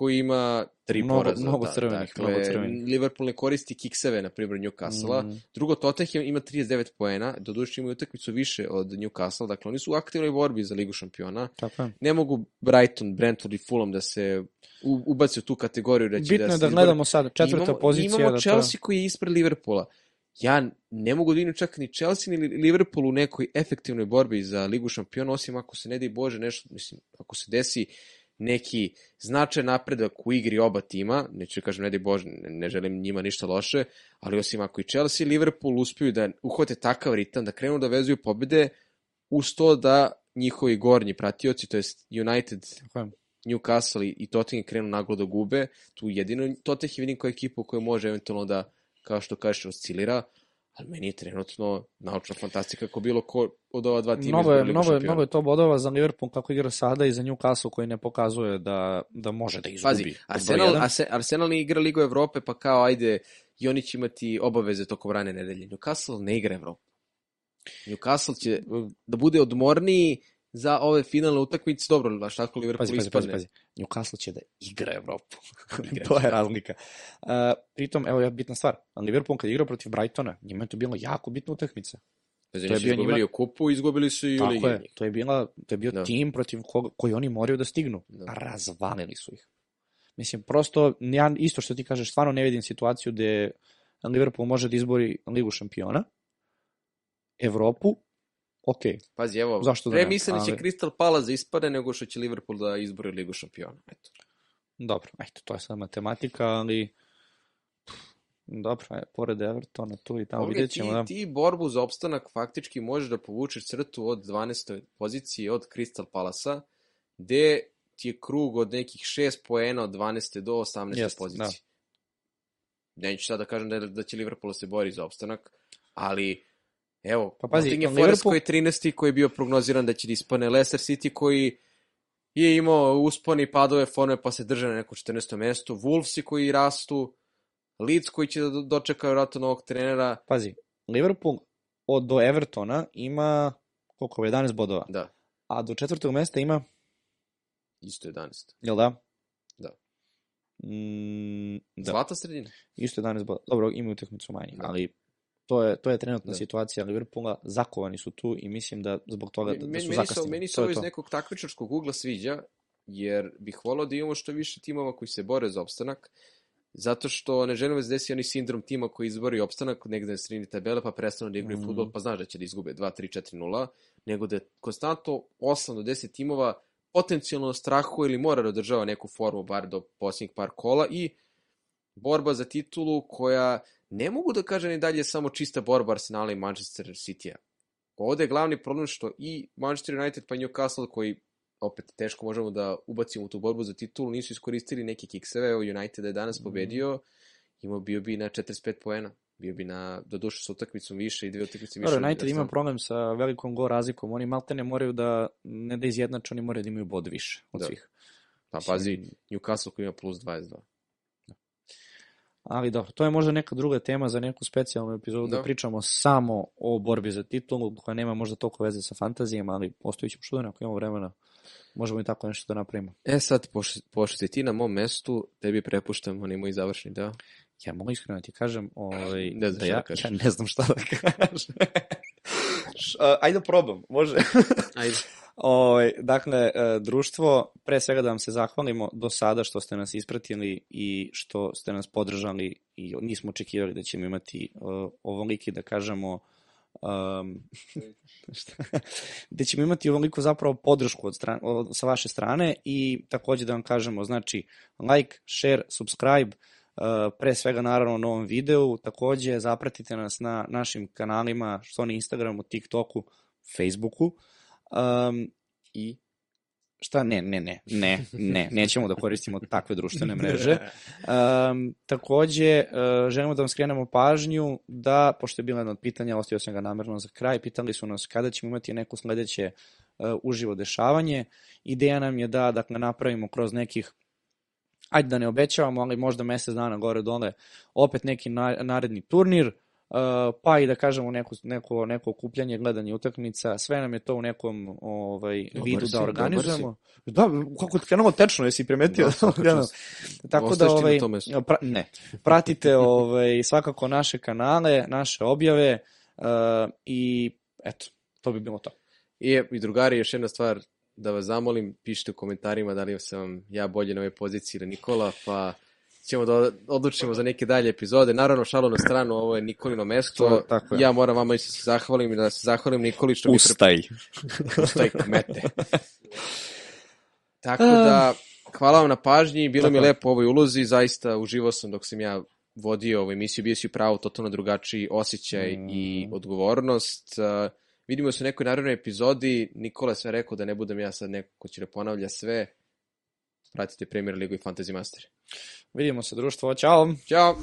koji ima tri Mnogo- poraza. mnogo da, crvenih, dakle, mnogo crvenih. Liverpool ne koristi kikseve, na primjer, Newcastle-a. Mm. Drugo, Tottenham ima 39 poena, doduše imaju utakmicu više od Newcastle, dakle oni su u aktivnoj borbi za Ligu šampiona. Tako je. Ne mogu Brighton, Brentford i Fulham da se u- ubace u tu kategoriju da će Bitno da je da izbore. gledamo sad, četvrta imamo, pozicija. Imamo da to- Chelsea koji je ispred Liverpoola. Ja ne mogu da vidim čak ni Chelsea ni Liverpool u nekoj efektivnoj borbi za Ligu šampiona, osim ako se ne dej Bože nešto, mislim, ako se desi neki značaj napredak u igri oba tima, neću da kažem ne dej Bože, ne, želim njima ništa loše, ali osim ako i Chelsea i Liverpool uspiju da uhvate takav ritam, da krenu da vezuju pobede, uz to da njihovi gornji pratioci, to jest United, je. Newcastle i- Tottenham krenu naglo da gube, tu jedino Tottenham vidim kao ekipu koja može eventualno da, kao što kažeš, oscilira, ali meni je trenutno naučna fantastika kako bilo ko od ova dva tima Mnogo je, mnogo, je, mnogo je to bodova za Liverpool kako igra sada i za Newcastle koji ne pokazuje da, da može da izgubi. Pazi, Arsenal, Arsenal ne igra Ligu Evrope, pa kao ajde, i oni će imati obaveze tokom rane nedelje. Newcastle ne igra Evropu. Newcastle će da bude odmorniji za ove finalne utakmice. Dobro, baš tako Liverpool Pazi, pazi, pazi, ispadne. pazi. Newcastle će da igra Evropu. Igra to je razlika. Uh, pritom, evo je bitna stvar. Liverpool kad je igrao protiv Brightona, njima je to bilo jako bitna utakmica. Pazi, To je bio izgubili njima- u kupu, izgubili su i u Ligi. je, to je, bila, to je bio Da. tim protiv koga, koji oni moraju da stignu. Da. Razvalili su ih. Mislim, prosto, ja isto što ti kažeš, stvarno ne vidim situaciju gde Liverpool može da izbori Ligu šampiona, Evropu, ok, Pazi, evo, Zašto da pre ne, mislim da će Crystal Palace da ispade nego što će Liverpool da izbori Ligu šampiona. Eto. dobro, eto, to je sad matematika, ali dobro, je, pored Evertona tu i tamo vidjet ti, ćemo, da. ti borbu za opstanak faktički možeš da povučeš crtu od 12. pozicije od Crystal Palasa, gde ti je krug od nekih 6 poena od 12. do 18. Jest, pozicije. Neću sad da kažem da, da će Liverpool da se bori za opstanak, ali evo, Pa pazi, Nottingham Liverpool- Forest koji je 13. koji je bio prognoziran da će da ispane Leicester City koji je imao uspone i padove forme pa se drže na nekom 14. mestu, Wolvesi koji rastu, Leeds koji će da do- dočeka vjerojatno novog trenera, Pazi, Liverpool od do Evertona ima koliko, 11 bodova, da, a do četvrtog mesta ima, isto 11. jel da? Da. Mm, da, Zlata sredina. isto 11 bodova. Dobro, imaju utakmicu manje, Da. ali to je, to je trenutna Da. situacija Liverpoola, zakovani su tu i mislim da zbog toga da, da su meni, zakasnili. meni se je ovo iz nekog takmičarskog ugla sviđa, jer bih volao da imamo što više timova koji se bore za opstanak, zato što ne želim da se desi oni sindrom tima koji izbori opstanak negde na sredini tabele, pa prestanu da igraju Mhm. fudbal, pa znaš da će da izgube 2, 3, 4, 0, nego da konstantno 8 do 10 timova potencijalno strahuje ili mora da održava neku formu bar do posljednjih par kola i borba za titulu koja ne mogu da kažem i dalje samo čista borba Arsenala i Manchester City-a. Ovde je glavni problem što i Manchester United pa i Newcastle koji opet teško možemo da ubacimo u tu borbu za titulu, nisu iskoristili neke kikseve, evo United je danas Mhm. pobedio, imao bio bi na 45 poena, bio bi na, do duše sa utakmicom više i dve utakmice više. Dobro, United ima problem sa velikom go razlikom. Oni malte ne moraju da, ne da izjednače, oni moraju da imaju bod više od Da. svih. Pa pazi, Newcastle koji ima plus 22. Ali dobro, to je možda neka druga tema za neku specijalnu epizodu da, Da. pričamo samo o borbi za titulu, koja nema možda toliko veze sa fantazijama, ali ostavit ćemo što da ako imamo vremena. Možemo i tako nešto da napravimo. E sad, pošto, pošto si ti na mom mestu, tebi prepuštam onaj moj završni deo. Ja mogu iskreno da ti kažem, ovaj, Ne znaš da ja, da ja ne znam šta da kažem. Ajde da probam, može. Ajde. Ovaj, dakle, e, društvo, pre svega da vam se zahvalimo do sada što ste nas ispratili i što ste nas podržali i nismo očekivali da ćemo imati uh, ovoliki, da kažemo, um, šta, gde ćemo imati ovoliko zapravo podršku od strane, od, sa vaše strane i takođe da vam kažemo, znači like, share, subscribe, uh, pre svega naravno na ovom videu, takođe zapratite nas na našim kanalima, što na Instagramu, TikToku, Facebooku um, i Šta? Ne, ne, ne, ne, ne, nećemo da koristimo takve društvene mreže. Um, takođe, uh, želimo da vam skrenemo pažnju da, pošto je bila jedna od pitanja, ostavio sam ga namerno za kraj, pitali su nas kada ćemo imati neko sledeće uh, uživo dešavanje. Ideja nam je da, dakle, napravimo kroz nekih ajde da ne obećavamo, ali možda mesec dana gore dole, opet neki na, naredni turnir, Uh, pa i da kažemo neko, neko, neko okupljanje, gledanje utakmica, sve nam je to u nekom ovaj, dobar vidu si, da organizujemo. Da, kako krenulo tečno, jesi primetio? Da, da, Tako da, ovaj, pra, ne, pratite ovaj, svakako naše kanale, naše objave uh, i eto, to bi bilo to. I, i drugari, još jedna stvar da vas zamolim, pišite u komentarima da li sam ja bolje na ovoj poziciji ili Nikola, pa ćemo da odlučimo za neke dalje epizode. Naravno, šalo na stranu, ovo je Nikolino mesto. To, tako je. Ja moram vama isto se zahvalim i da se zahvalim Nikoli što Ustaj. mi... Ustaj. Ustaj kmete. tako da, hvala vam na pažnji, bilo tako. mi lepo u ovoj ulozi, zaista uživao sam dok sam ja vodio ovu emisiju, bio si pravo totalno drugačiji osjećaj mm. i odgovornost. Uh, vidimo se u nekoj narednoj epizodi. Nikola sve rekao da ne budem ja sad neko ko će da ponavlja sve. Pratite Premier Ligu i Fantasy Master. Vidimo se društvo, čao! Ćao!